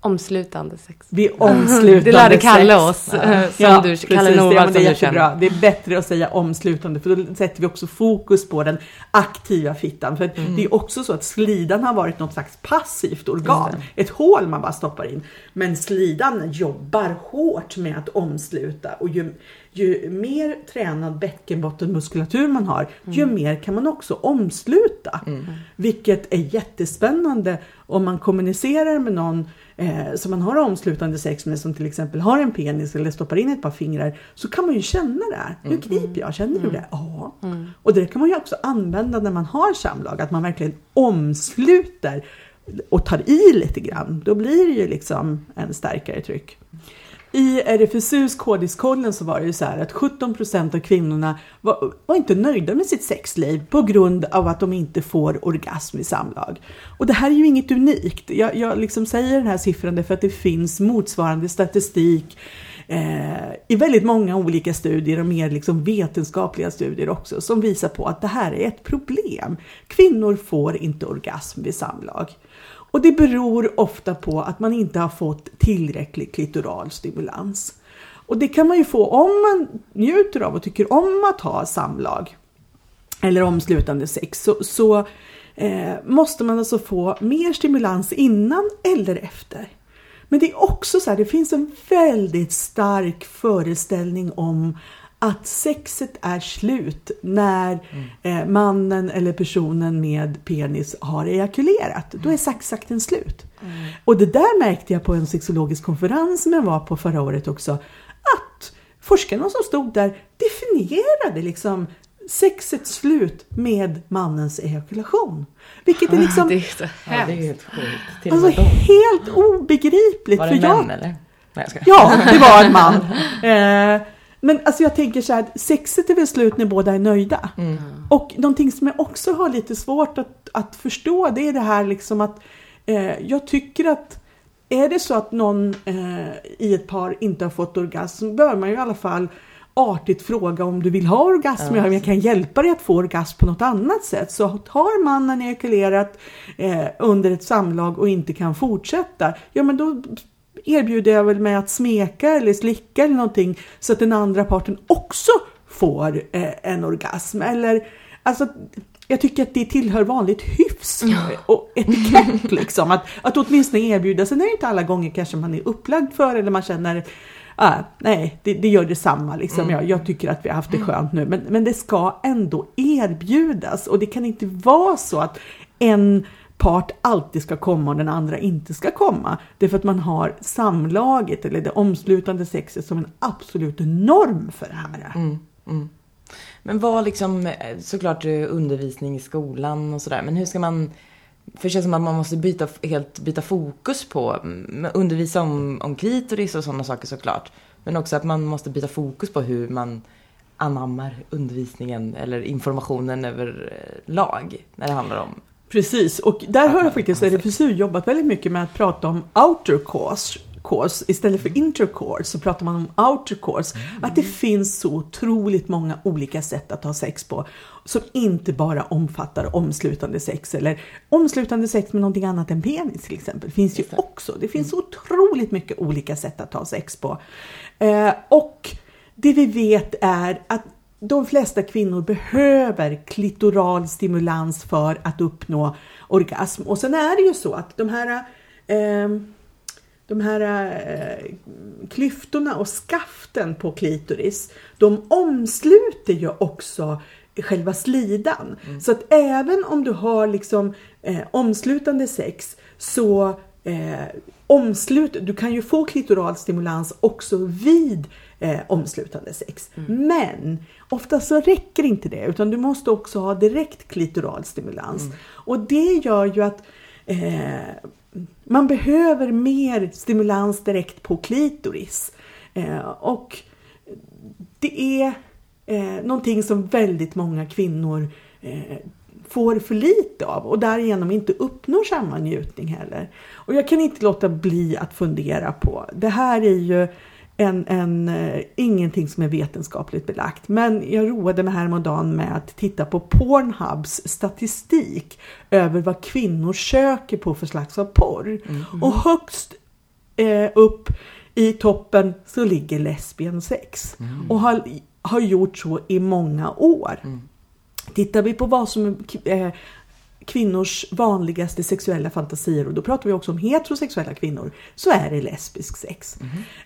Omslutande sex. vid omslutande Det lärde Kalle sex. oss. eh, Som Ja, du, precis, Kalle det, Norvall det som är du känner. Det är bättre att säga omslutande för då sätter vi också fokus på den aktiva fittan. För Mm. det är också så att slidan har varit något slags passivt organ. Ett hål man bara stoppar in. Men slidan jobbar hårt med att omsluta och ju, ju mer tränad bäckenbottenmuskulatur man har, ju Mm. mer kan man också omsluta. Vilket är jättespännande om man kommunicerar med någon eh, som man har omslutande sex med som till exempel har en penis eller stoppar in ett par fingrar så kan man ju känna det här. Nu kniper jag, känner du det? Ja. Och det kan man ju också använda när man har samlag, att man verkligen omsluter och tar i lite grann. Då blir det ju liksom en starkare tryck. I RFSUs kodiskollen så var det ju så här att 17% av kvinnorna var, var inte nöjda med sitt sexliv på grund av att de inte får orgasm i samlag. Och det här är ju inget unikt. Jag, jag liksom säger den här siffran därför att det finns motsvarande statistik eh, i väldigt många olika studier och mer liksom vetenskapliga studier också som visar på att det här är ett problem. Kvinnor får inte orgasm vid samlag. Och det beror ofta på att man inte har fått tillräcklig klitoral stimulans. Och det kan man ju få om man njuter av och tycker om att ha samlag eller omslutande sex så, så eh, måste man alltså få mer stimulans innan eller efter. Men det är också så här, det finns en väldigt stark föreställning om att sexet är slut när eh, mannen eller personen med penis har ejakulerat. Då är sexakten slut. Och det där märkte jag på en sexologisk konferens som jag var på förra året också. Att forskarna som stod där definierade liksom sexets slut med mannens ejakulation. Vilket är liksom Det är så Ja, det är hemskt. helt sjukt. Till alltså helt obegripligt. Var för det jag, män eller? Nej jag skojar. Ja, det var en man. Eh, men alltså jag tänker så här, sexet är väl slut när båda är nöjda. Mm. Och någonting som jag också har lite svårt att, att förstå, det är det här liksom att eh, jag tycker att är det så att någon eh, i ett par inte har fått orgasm, bör man ju i alla fall artigt fråga om du vill ha orgasm, Ja. jag kan hjälpa dig att få orgasm på något annat sätt. Så har mannen ejakulerat eh, under ett samlag och inte kan fortsätta, ja men då erbjuder jag väl mig att smeka eller slicka eller någonting så att den andra parten också får eh, en orgasm. Eller, alltså, jag tycker att det tillhör vanligt hyfs och etikett liksom. Att, att åtminstone erbjuda. Sen är det inte alla gånger kanske man är upplagd för eller man känner ah, nej, det, det gör detsamma. Liksom. Jag, jag tycker att vi har haft det skönt nu. Men, men det ska ändå erbjudas och det kan inte vara så att en part alltid ska komma och den andra inte ska komma. Det är för att man har samlaget eller det omslutande sexet som en absolut norm för det här. Mm, mm. Men vad liksom, eh, såklart eh, undervisning i skolan och sådär, men hur ska man för det känns som att man måste byta, helt byta fokus på, mm, undervisa om, om klitoris och sådana saker såklart. Men också att man måste byta fokus på hur man anammar undervisningen eller informationen över eh, lag när det handlar om Precis, och där har Ja, jag faktiskt precis. RFSU jobbat väldigt mycket med att prata om outer course. course. Istället för intercourse så pratar man om outer course. Att det finns så otroligt många olika sätt att ha sex på som inte bara omfattar omslutande sex eller omslutande sex med någonting annat än penis till exempel. finns ju också. Det finns så otroligt mycket olika sätt att ha sex på. Eh, och det vi vet är att de flesta kvinnor behöver klitoral stimulans för att uppnå orgasm. Och sen är det ju så att de här eh, de här eh, klyftorna och skaften på klitoris, de omsluter ju också själva slidan. Så att även om du har liksom eh, omslutande sex så eh, omslut, du kan ju få klitoral stimulans också vid eh, omslutande sex. Men ofta så räcker inte det utan du måste också ha direkt klitoral stimulans. Och det gör ju att eh, man behöver mer stimulans direkt på klitoris. Eh, och det är eh, någonting som väldigt många kvinnor eh, får för lite av och därigenom inte uppnår samma njutning heller. Och jag kan inte låta bli att fundera på, det här är ju en, en, eh, ingenting som är vetenskapligt belagt. Men jag roade mig häromdagen med att titta på Pornhubs statistik över vad kvinnor söker på för slags av porr. Och högst eh, upp i toppen så ligger lesbiensex. Och har, har gjort så i många år. Tittar vi på vad som är eh, kvinnors vanligaste sexuella fantasier och då pratar vi också om heterosexuella kvinnor så är det lesbisk sex.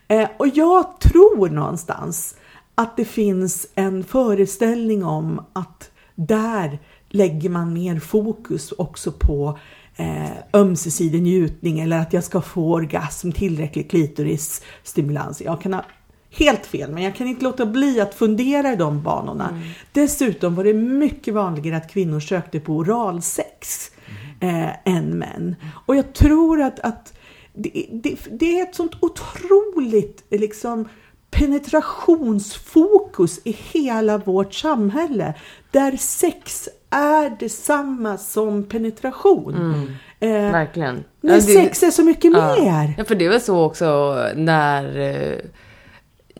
Eh, och jag tror någonstans att det finns en föreställning om att där lägger man mer fokus också på eh, ömsesidig njutning eller att jag ska få orgasm, tillräcklig klitorisstimulans. Jag kan ha helt fel, men jag kan inte låta bli att fundera i de banorna. Dessutom var det mycket vanligare att kvinnor sökte på oralsex eh, än män. Och jag tror att, att det, det, det är ett sånt otroligt liksom penetrationsfokus i hela vårt samhälle. Där sex är detsamma som penetration. Eh, Verkligen. men Ja, det- sex är så mycket Ja. mer. Ja, för det väl så också när eh,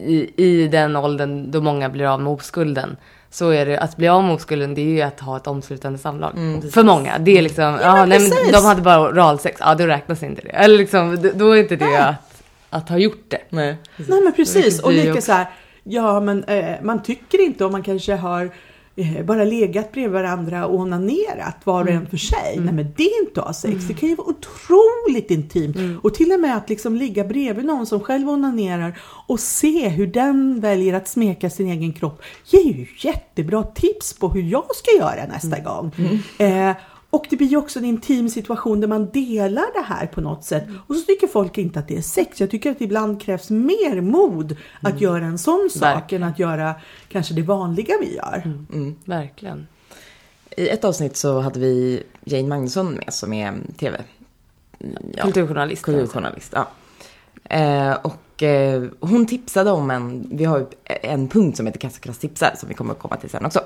i, i den åldern då många blir av med oskulden. Så är det, att bli av med oskulden det är ju att ha ett omslutande samlag. för många. Det är liksom, ja, men nej, men de hade bara oralsex, ja då räknas inte det. Eller liksom, då är inte det att, att ha gjort det. Nej. Nej men precis, och lika så här, ja men eh, man tycker inte om man kanske har bara legat bredvid varandra och onanerat var och en för sig. Nej men det är inte att ha sex, det kan ju vara otroligt intimt. Och till och med att liksom ligga bredvid någon som själv onanerar och se hur den väljer att smeka sin egen kropp. Ger ju jättebra tips på hur jag ska göra nästa gång. Eh, och det blir ju också en intim situation där man delar det här på något sätt. Och så tycker folk inte att det är sex. Jag tycker att det ibland krävs mer mod att göra en sån sak Verkligen. än att göra kanske det vanliga vi gör. Verkligen. I ett avsnitt så hade vi Jane Magnusson med som är tv. Ja, Kulturjournalist. kulturjournalist. Ja. Eh, och eh, hon tipsade om en, vi har ju en punkt som heter Kassakrass tipsar som vi kommer att komma till sen också.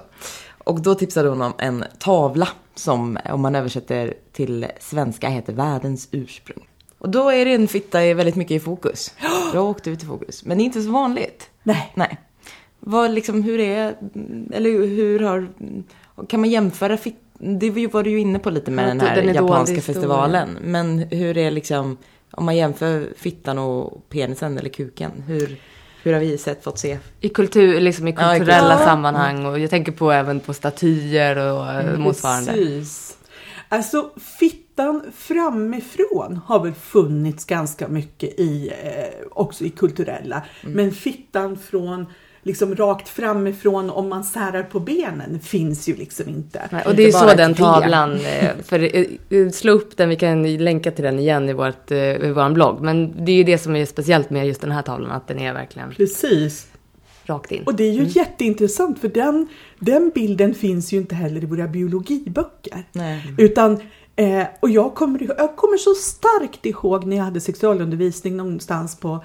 Och då tipsade hon om en tavla som om man översätter till svenska heter världens ursprung. Och då är det en fitta i väldigt mycket i fokus. Då åkte ut i fokus. Men det är inte så vanligt. Nej. Nej. Vad liksom, hur är, eller hur har, kan man jämföra fitt, det var du ju inne på lite med den här den är japanska festivalen. Men hur är liksom, om man jämför fittan och penisen eller kuken, hur, hur har vi sett, fått se? I kultur, liksom i Ja, kulturella kultur. sammanhang och jag tänker på även på statyer och eh, motsvarande. Precis. Alltså fittan framifrån har väl funnits ganska mycket i, eh, också i kulturella. Men fittan från liksom rakt framifrån om man särar på benen finns ju liksom inte. Nej, och det är Inte så den tavlan, eh, för eh, slå upp den, vi kan länka till den igen i, vårt, eh, i vår blogg. Men det är ju det som är speciellt med just den här tavlan, att den är verkligen Precis. rakt in. Och det är ju jätteintressant för den, den bilden finns ju inte heller i våra biologiböcker. Nej. Utan, eh, och jag kommer, jag kommer så starkt ihåg när jag hade sexualundervisning någonstans på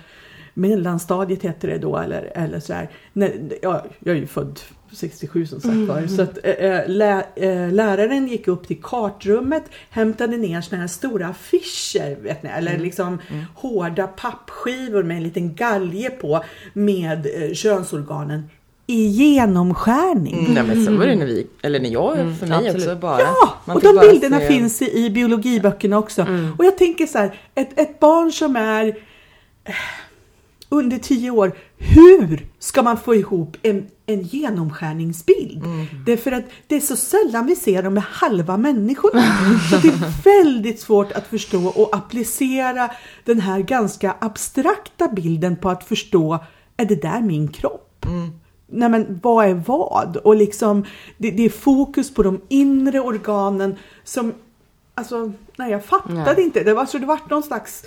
mellanstadiet hette det då eller, eller sådär. När, ja, jag är ju född 67 som sagt var. Så att eh, lä, eh, läraren gick upp till kartrummet, hämtade ner såna här stora affischer, vet ni, eller liksom hårda pappskivor med en liten galge på med eh, könsorganen i genomskärning. Mm, nej, men så var det när vi, eller när jag, för mig absolut. också bara. Ja, Man och de bilderna se- finns i, i biologiböckerna också. Och jag tänker så här, ett, ett barn som är under tio år, hur ska man få ihop en, en genomskärningsbild? Därför att det är så sällan vi ser dem med halva människor. Så det är väldigt svårt att förstå och applicera den här ganska abstrakta bilden på att förstå, är det där min kropp? Nej men vad är vad? Och liksom det, det är fokus på de inre organen som, alltså nej jag fattade Nej. inte. Det var, alltså, det var någon slags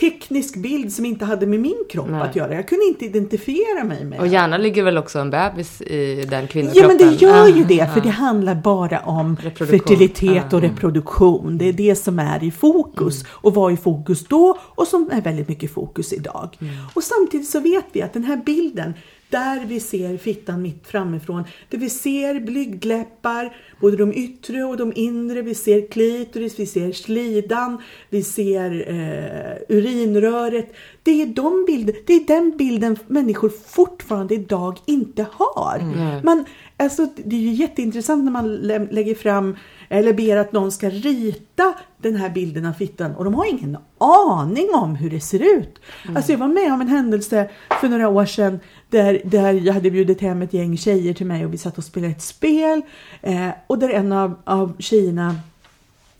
teknisk bild som inte hade med min kropp Nej. att göra. Jag kunde inte identifiera mig med Och gärna ligger väl också en bebis i den kvinnokroppen. Ja men det gör ju det för ja. det handlar bara om fertilitet och Ja. reproduktion. Det är det som är i fokus Mm. och var i fokus då och som är väldigt mycket fokus idag. Mm. Och samtidigt så vet vi att den här bilden där vi ser fittan mitt framifrån, där vi ser blygdläppar, både de yttre och de inre, vi ser klitoris, vi ser slidan, vi ser eh, urinröret. Det är, de bilder, det är den bilden människor fortfarande idag inte har. Man, alltså, det är ju jätteintressant när man lä- lägger fram eller ber att någon ska rita den här bilden av fittan och de har ingen aning om hur det ser ut. Alltså jag var med om en händelse för några år sedan där, där jag hade bjudit hem ett gäng tjejer till mig och vi satt och spelade ett spel eh, och där en av, av tjejerna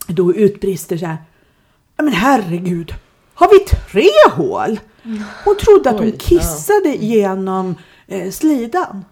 då utbrister så här. "Ja, Men herregud, har vi tre hål? Hon trodde att hon kissade genom eh, slidan.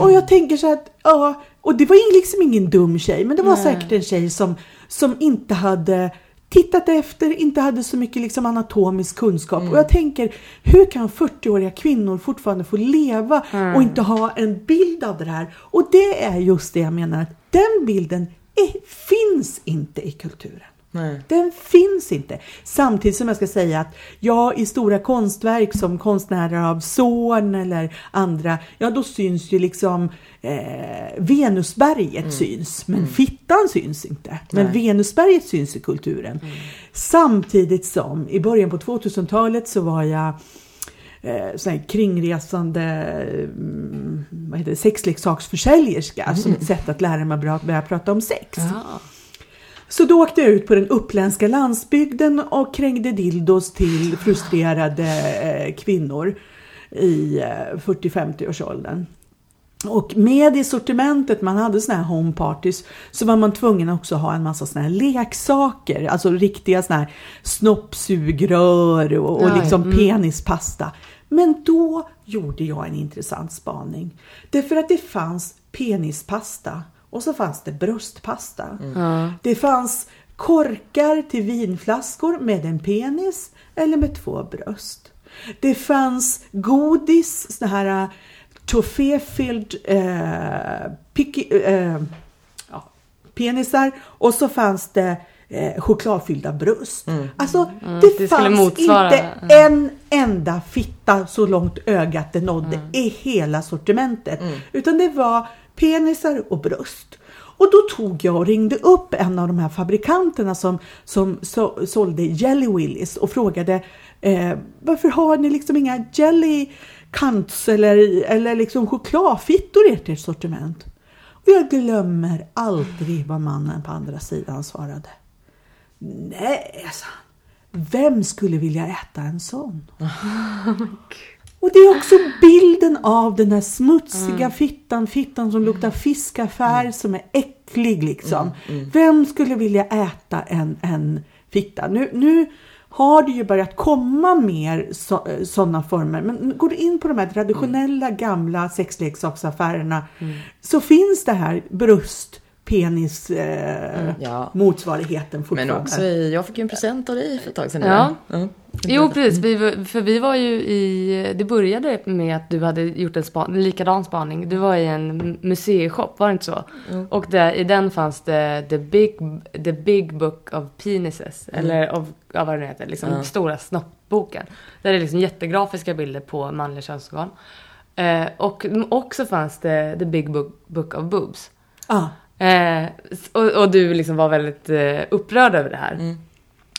Och jag tänker så att, ja, och det var liksom ingen dum tjej, men det var säkert en tjej som, som inte hade tittat efter, inte hade så mycket liksom anatomisk kunskap. Och jag tänker, hur kan 40-åriga kvinnor fortfarande få leva och inte ha en bild av det här? Och det är just det jag menar, att den bilden är, finns inte i kulturen. Nej. Den finns inte. Samtidigt som jag ska säga att jag i stora konstverk som konstnärer av Zorn eller andra, ja då syns ju liksom eh, Venusberget syns, men fittan syns inte. Men Nej. Venusberget syns i kulturen. Samtidigt som i början på 2000-talet så var jag eh, kringresande mm, vad heter det, sexleksaksförsäljerska som ett sätt att lära mig att börja prata om sex. Ja. Så då åkte jag ut på den uppländska landsbygden och krängde dildos till frustrerade eh, kvinnor i eh, 40-50-årsåldern. Och med i sortimentet, man hade såna här home parties, så var man tvungen också att ha en massa såna här leksaker, alltså riktiga såna här snoppsugrör och, och liksom mm. penispasta. Men då gjorde jag en intressant spaning. Därför att det fanns penispasta och så fanns det bröstpasta. Ja. Det fanns korkar till vinflaskor med en penis eller med två bröst. Det fanns godis, såna här uh, toffee-filled eh, picky, eh, ja, penisar och så fanns det eh, chokladfyllda bröst. Alltså Mm, det, det fanns motsvara- inte en enda fitta så långt ögat det nådde i hela sortimentet. Utan det var penisar och bröst. Och då tog jag och ringde upp en av de här fabrikanterna som, som så, sålde Jelly Willis och frågade eh, varför har ni liksom inga jelly cunts eller, eller liksom chokladfittor i ert sortiment? Och jag glömmer aldrig vad mannen på andra sidan svarade. Nej, sa han. Vem skulle vilja äta en sån? Och det är också bilden av den här smutsiga fittan, fittan som luktar fiskaffär, som är äcklig liksom. Vem skulle vilja äta en, en fitta? Nu, nu har det ju börjat komma mer sådana former, men går du in på de här traditionella gamla sexleksaksaffärerna så finns det här bröst, penis, eh, Ja. motsvarigheten Men fortfarande. också i, jag fick ju en present av dig för ett tag sedan. Ja. Jo, precis. Vi, för vi var ju i... Det började med att du hade gjort en, span, en likadan spaning. Du var i en museishop, var det inte så? Och där, i den fanns det the big, the big Book of Penises. Eller av, ja, vad det nu heter. Liksom Ja. stora snoppboken. Där det är liksom jättegrafiska bilder på manliga könsorgan. Eh, och också fanns det the big book, book of boobs. Ja. Eh, och, och du liksom var väldigt eh, upprörd över det här.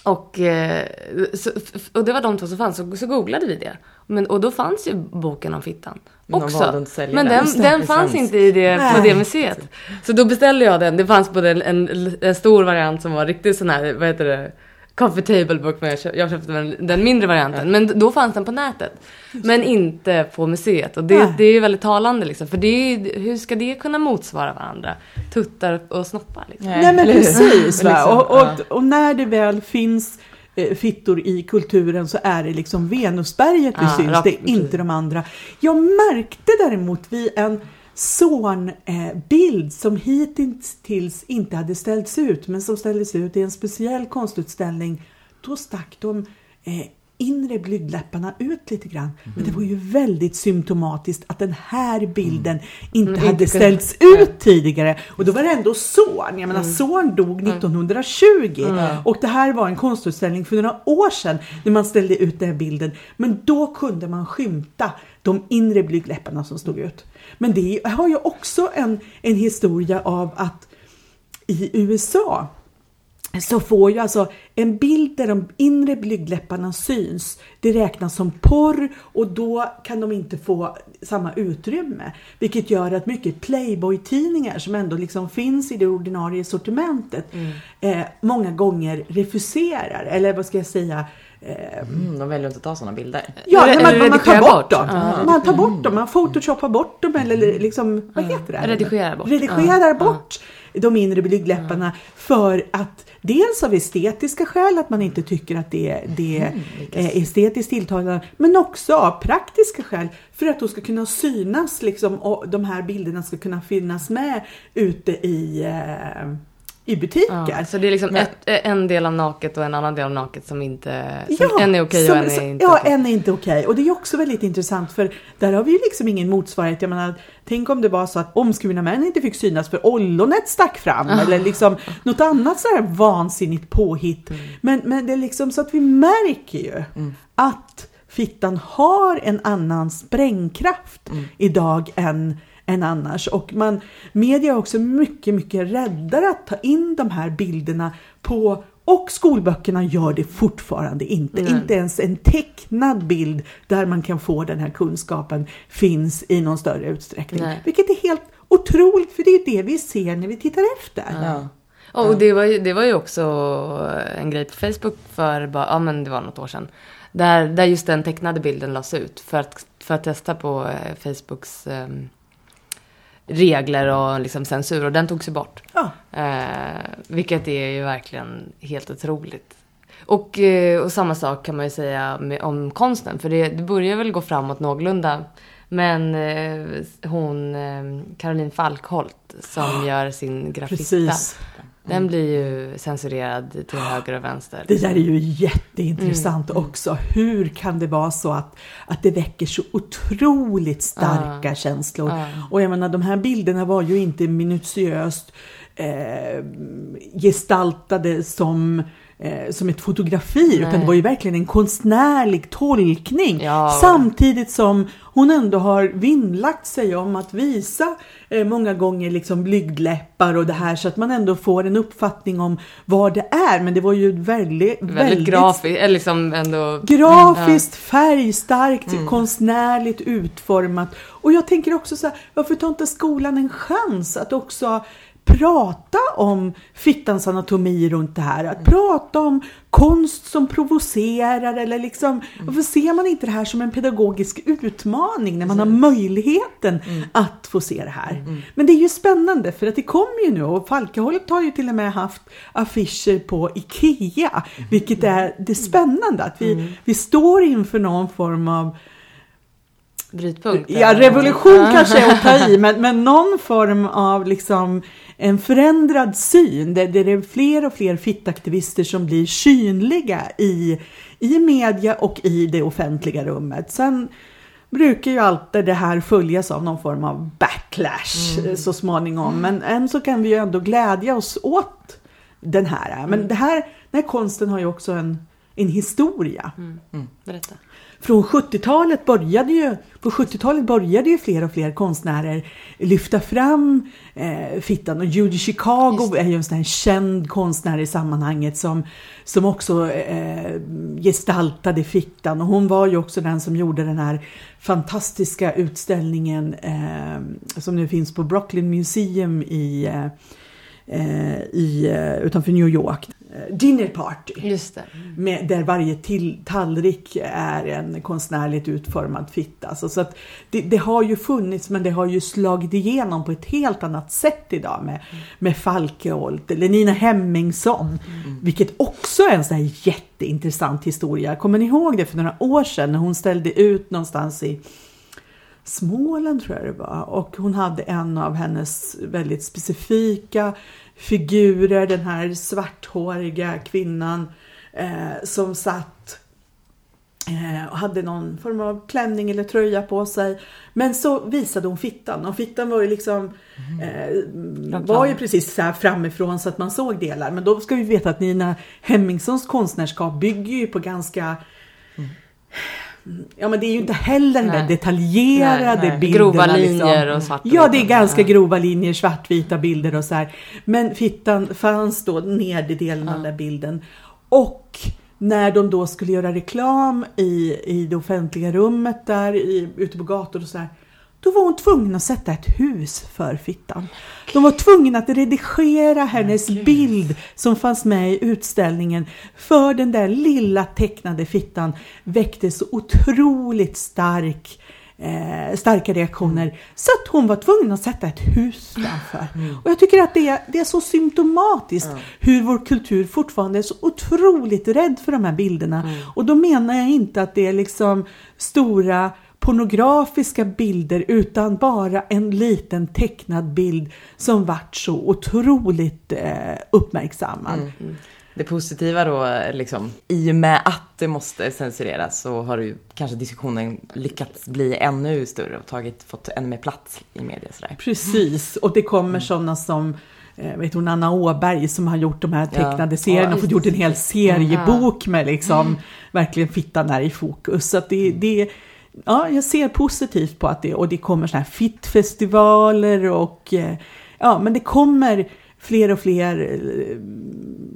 Och, eh, så, och det var de två som fanns, så, så googlade vi det. Men, och då fanns ju boken om fittan. Men också. Men den. den, fanns inte i det, på det museet. Så då beställde jag den. Det fanns både en, en, en stor variant som var riktigt sån här, vad heter det, comfortable book, men jag köpte, jag köpte den, den mindre varianten. Men då fanns den på nätet. Men inte på museet. Och det, Nej. det är ju väldigt talande liksom. För det är, hur ska det kunna motsvara varandra? Tuttar och snoppar liksom. Nej men eller hur? precis. Va? Liksom, och, och, och när det väl finns eh, fittor i kulturen så är det liksom Venusberget det Ja, syns, rakt- det är inte de andra. Jag märkte däremot vid en Zorn-bild eh, som hittills inte hade ställts ut men som ställdes ut i en speciell konstutställning. Då stack de eh, inre blygdläpparna ut lite grann. Men det var ju väldigt symptomatiskt att den här bilden inte Mm, hade ställts ut tidigare. Och då var det ändå Zorn. Jag menar Zorn dog 1920 och det här var en konstutställning för några år sedan när man ställde ut den här bilden. Men då kunde man skymta de inre blygdläpparna som stod ut. Men det har ju också en, en historia av att i USA så får ju alltså en bild där de inre blygdläpparna syns, det räknas som porr och då kan de inte få samma utrymme. Vilket gör att mycket Playboy-tidningar som ändå liksom finns i det ordinarie sortimentet eh, många gånger refuserar, eller vad ska jag säga, eh, Mm, de väljer inte att ta sådana bilder. Ja, man, eller man tar bort dem. Ja. Man tar bort dem, man photoshoppar bort dem eller liksom, vad heter det? Redigera bort. Redigerar bort de inre blygdläpparna för att dels av estetiska skäl, att man inte tycker att det, det Mm, är estetiskt tilltalande, men också av praktiska skäl för att de ska kunna synas liksom och de här bilderna ska kunna finnas med ute i, eh, i butiker. Ja, så det är liksom Men- ett, en del av naket och en annan del av naket som inte... Som en är okej som- och en är inte Ja, okej. en är inte okej. Och det är också väldigt intressant för där har vi ju liksom ingen motsvarighet. Jag menar, tänk om det var så att omskurna män inte fick synas för ollonet stack fram eller liksom något annat så här vansinnigt påhitt. Mm. Men, men det är liksom så att vi märker ju att fittan har en annan sprängkraft Mm. idag än än annars. Och man, media är också mycket, mycket räddare att ta in de här bilderna på och skolböckerna gör det fortfarande inte. Nej. Inte ens en tecknad bild där man kan få den här kunskapen finns i någon större utsträckning. Nej. Vilket är helt otroligt, för det är det vi ser när vi tittar efter. Ja. Och det var, ju, det var ju också en grej på Facebook för bara, ja men det var något år sedan. Där, där just den tecknade bilden lades ut för att, för att testa på eh, Facebooks ehm, regler och liksom censur och den togs ju bort. Ja. Eh, vilket är ju verkligen helt otroligt. Och, eh, och samma sak kan man ju säga med, om konsten, för det, det börjar väl gå framåt någorlunda. Men eh, hon, eh, Caroline Falkholt, som gör sin graffita, Precis. Den blir ju censurerad till höger och vänster. Det där är ju jätteintressant Mm. också. Hur kan det vara så att, att det väcker så otroligt starka känslor? Ja. Och jag menar, de här bilderna var ju inte minutiöst eh, gestaltade som eh, som ett fotografi utan Nej. det var ju verkligen en konstnärlig tolkning. Ja. Samtidigt som hon ändå har vinnlagt sig om att visa eh, många gånger liksom blygdläppar och det här så att man ändå får en uppfattning om vad det är. Men det var ju väldigt, Väldigt grafiskt, eller liksom ändå... grafiskt, färgstarkt, konstnärligt utformat. Och jag tänker också så här, varför tar inte skolan en chans att också prata om fittans anatomi runt det här? Att prata om konst som provocerar eller liksom, varför ser man inte det här som en pedagogisk utmaning när man har möjligheten att få se det här? Men det är ju spännande för att det kommer ju nu och Falkahållet har ju till och med haft affischer på IKEA, vilket är det spännande att vi, vi står inför någon form av Brytpunkt. Ja, revolution kanske är att ta i, men, men någon form av liksom en förändrad syn där, det är fler och fler fittaktivister som blir synliga i, i media och i det offentliga rummet. Sen brukar ju alltid det här följas av någon form av backlash eh, så småningom, men än så kan vi ju ändå glädja oss åt den här. Men det här, den här konsten har ju också en, en historia. Berätta. Från 70-talet började ju, på 70-talet började ju fler och fler konstnärer lyfta fram eh, fittan. Och Judy Chicago är ju en sån här känd konstnär i sammanhanget som, som också eh, gestaltade fittan. Och hon var ju också den som gjorde den här fantastiska utställningen eh, som nu finns på Brooklyn Museum i eh, i, eh, utanför New York. Eh, Dinner party. Just det. Med, där varje till, tallrik är en konstnärligt utformad fitta. Alltså, så att det, det, har ju funnits men det har ju slagit igenom på ett helt annat sätt idag med, med Falkeholt eller Nina Hemmingsson. Mm. Vilket också är en sån här jätteintressant historia. Kommer ni ihåg det för några år sedan när hon ställde ut någonstans i Småland tror jag det var. Och hon hade en av hennes väldigt specifika figurer, den här svarthåriga kvinnan eh, som satt eh, och hade någon form av klänning eller tröja på sig. Men så visade hon fittan och fittan var ju liksom mm. eh, var ju precis så här framifrån så att man såg delar. Men då ska vi veta att Nina Hemmingssons konstnärskap bygger ju på ganska mm Ja men det är ju inte heller den där detaljerade nej, nej. bilderna. Grova liksom. linjer och svart Ja det är ganska ja. grova linjer, svartvita bilder och så här. Men fittan fanns då nedre delen ja. av den bilden. Och när de då skulle göra reklam i, i det offentliga rummet där i, ute på gator och så här då var hon tvungen att sätta ett hus för fittan. De var tvungna att redigera hennes bild som fanns med i utställningen för den där lilla tecknade fittan väckte så otroligt stark eh, starka reaktioner så att hon var tvungen att sätta ett hus framför. Mm. Och jag tycker att det är, det är så symptomatiskt mm. hur vår kultur fortfarande är så otroligt rädd för de här bilderna. Mm. Och då menar jag inte att det är liksom stora pornografiska bilder utan bara en liten tecknad bild som vart så otroligt eh, uppmärksammad. Mm. mm. Det positiva då, liksom, i och med att det måste censureras så har ju kanske diskussionen lyckats bli ännu större och tagit, fått ännu mer plats i media. Sådär. Precis, och det kommer mm. sådana som eh, vet hon, Anna Åberg som har gjort de här tecknade ja. serierna och fått gjort en hel seriebok med liksom mm. verkligen fittan är i fokus. Så att det, det, ja, jag ser positivt på att det, och det kommer sådana här fittfestivaler och eh, ja, men det kommer fler och fler eh,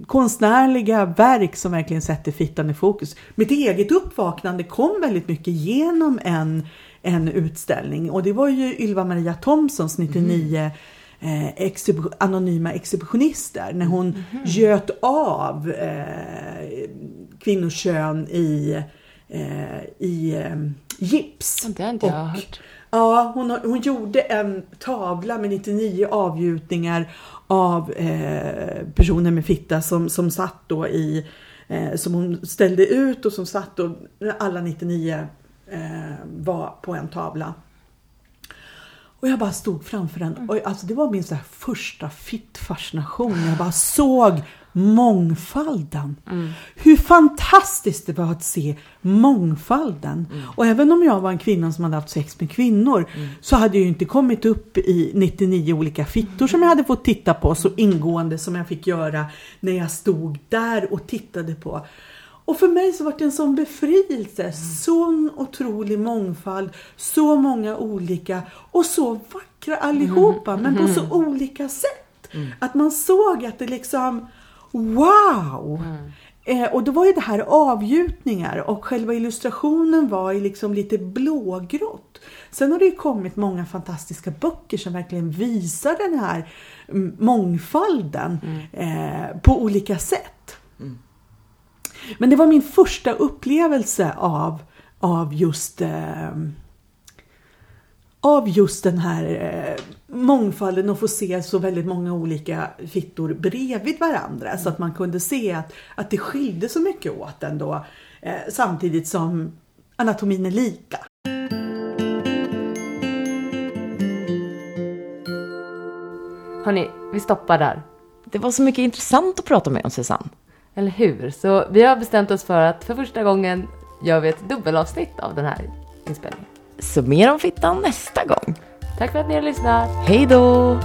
konstnärliga verk som verkligen sätter fittan i fokus. Mitt eget uppvaknande kom väldigt mycket genom en, en utställning och det var ju Ylva Maria Thomsons 99 mm. Eh, exhib anonyma exhibitionister när hon mm. göt av eh, kvinnors kön i, eh, i eh, gips. Det har inte jag hört. Ja, hon, hon gjorde en tavla med 99 avgjutningar av eh, personer med fitta som, som satt då i, eh, som hon ställde ut och som satt då, alla 99 eh, var på en tavla. Och jag bara stod framför den. Och alltså det var min så första fittfascination. Jag bara såg mångfalden. Mm. Hur fantastiskt det var att se mångfalden. Mm. Och även om jag var en kvinna som hade haft sex med kvinnor mm. så hade jag ju inte kommit upp i 99 olika fittor som jag hade fått titta på så ingående som jag fick göra när jag stod där och tittade på. Och för mig så var det en sån befrielse. Mm. Sån otrolig mångfald, så många olika och så vackra allihopa mm. men på så mm. olika sätt. Mm. Att man såg att det liksom Wow! Mm. Eh, och då var ju det här avgjutningar och själva illustrationen var ju liksom lite blågrått. Sen har det ju kommit många fantastiska böcker som verkligen visar den här mångfalden mm. eh, på olika sätt. Mm. Men det var min första upplevelse av, av just eh, av just den här eh, mångfalden och få se så väldigt många olika fittor bredvid varandra mm. så att man kunde se att, att det skilde så mycket åt ändå eh, samtidigt som anatomin är lika. Hörni, vi stoppar där. Det var så mycket intressant att prata med om Susanne. Eller hur? Så vi har bestämt oss för att för första gången gör vi ett dubbelavsnitt av den här inspelningen. Så mer om fittan nästa gång. Tack för att ni har lyssnat. Hej då!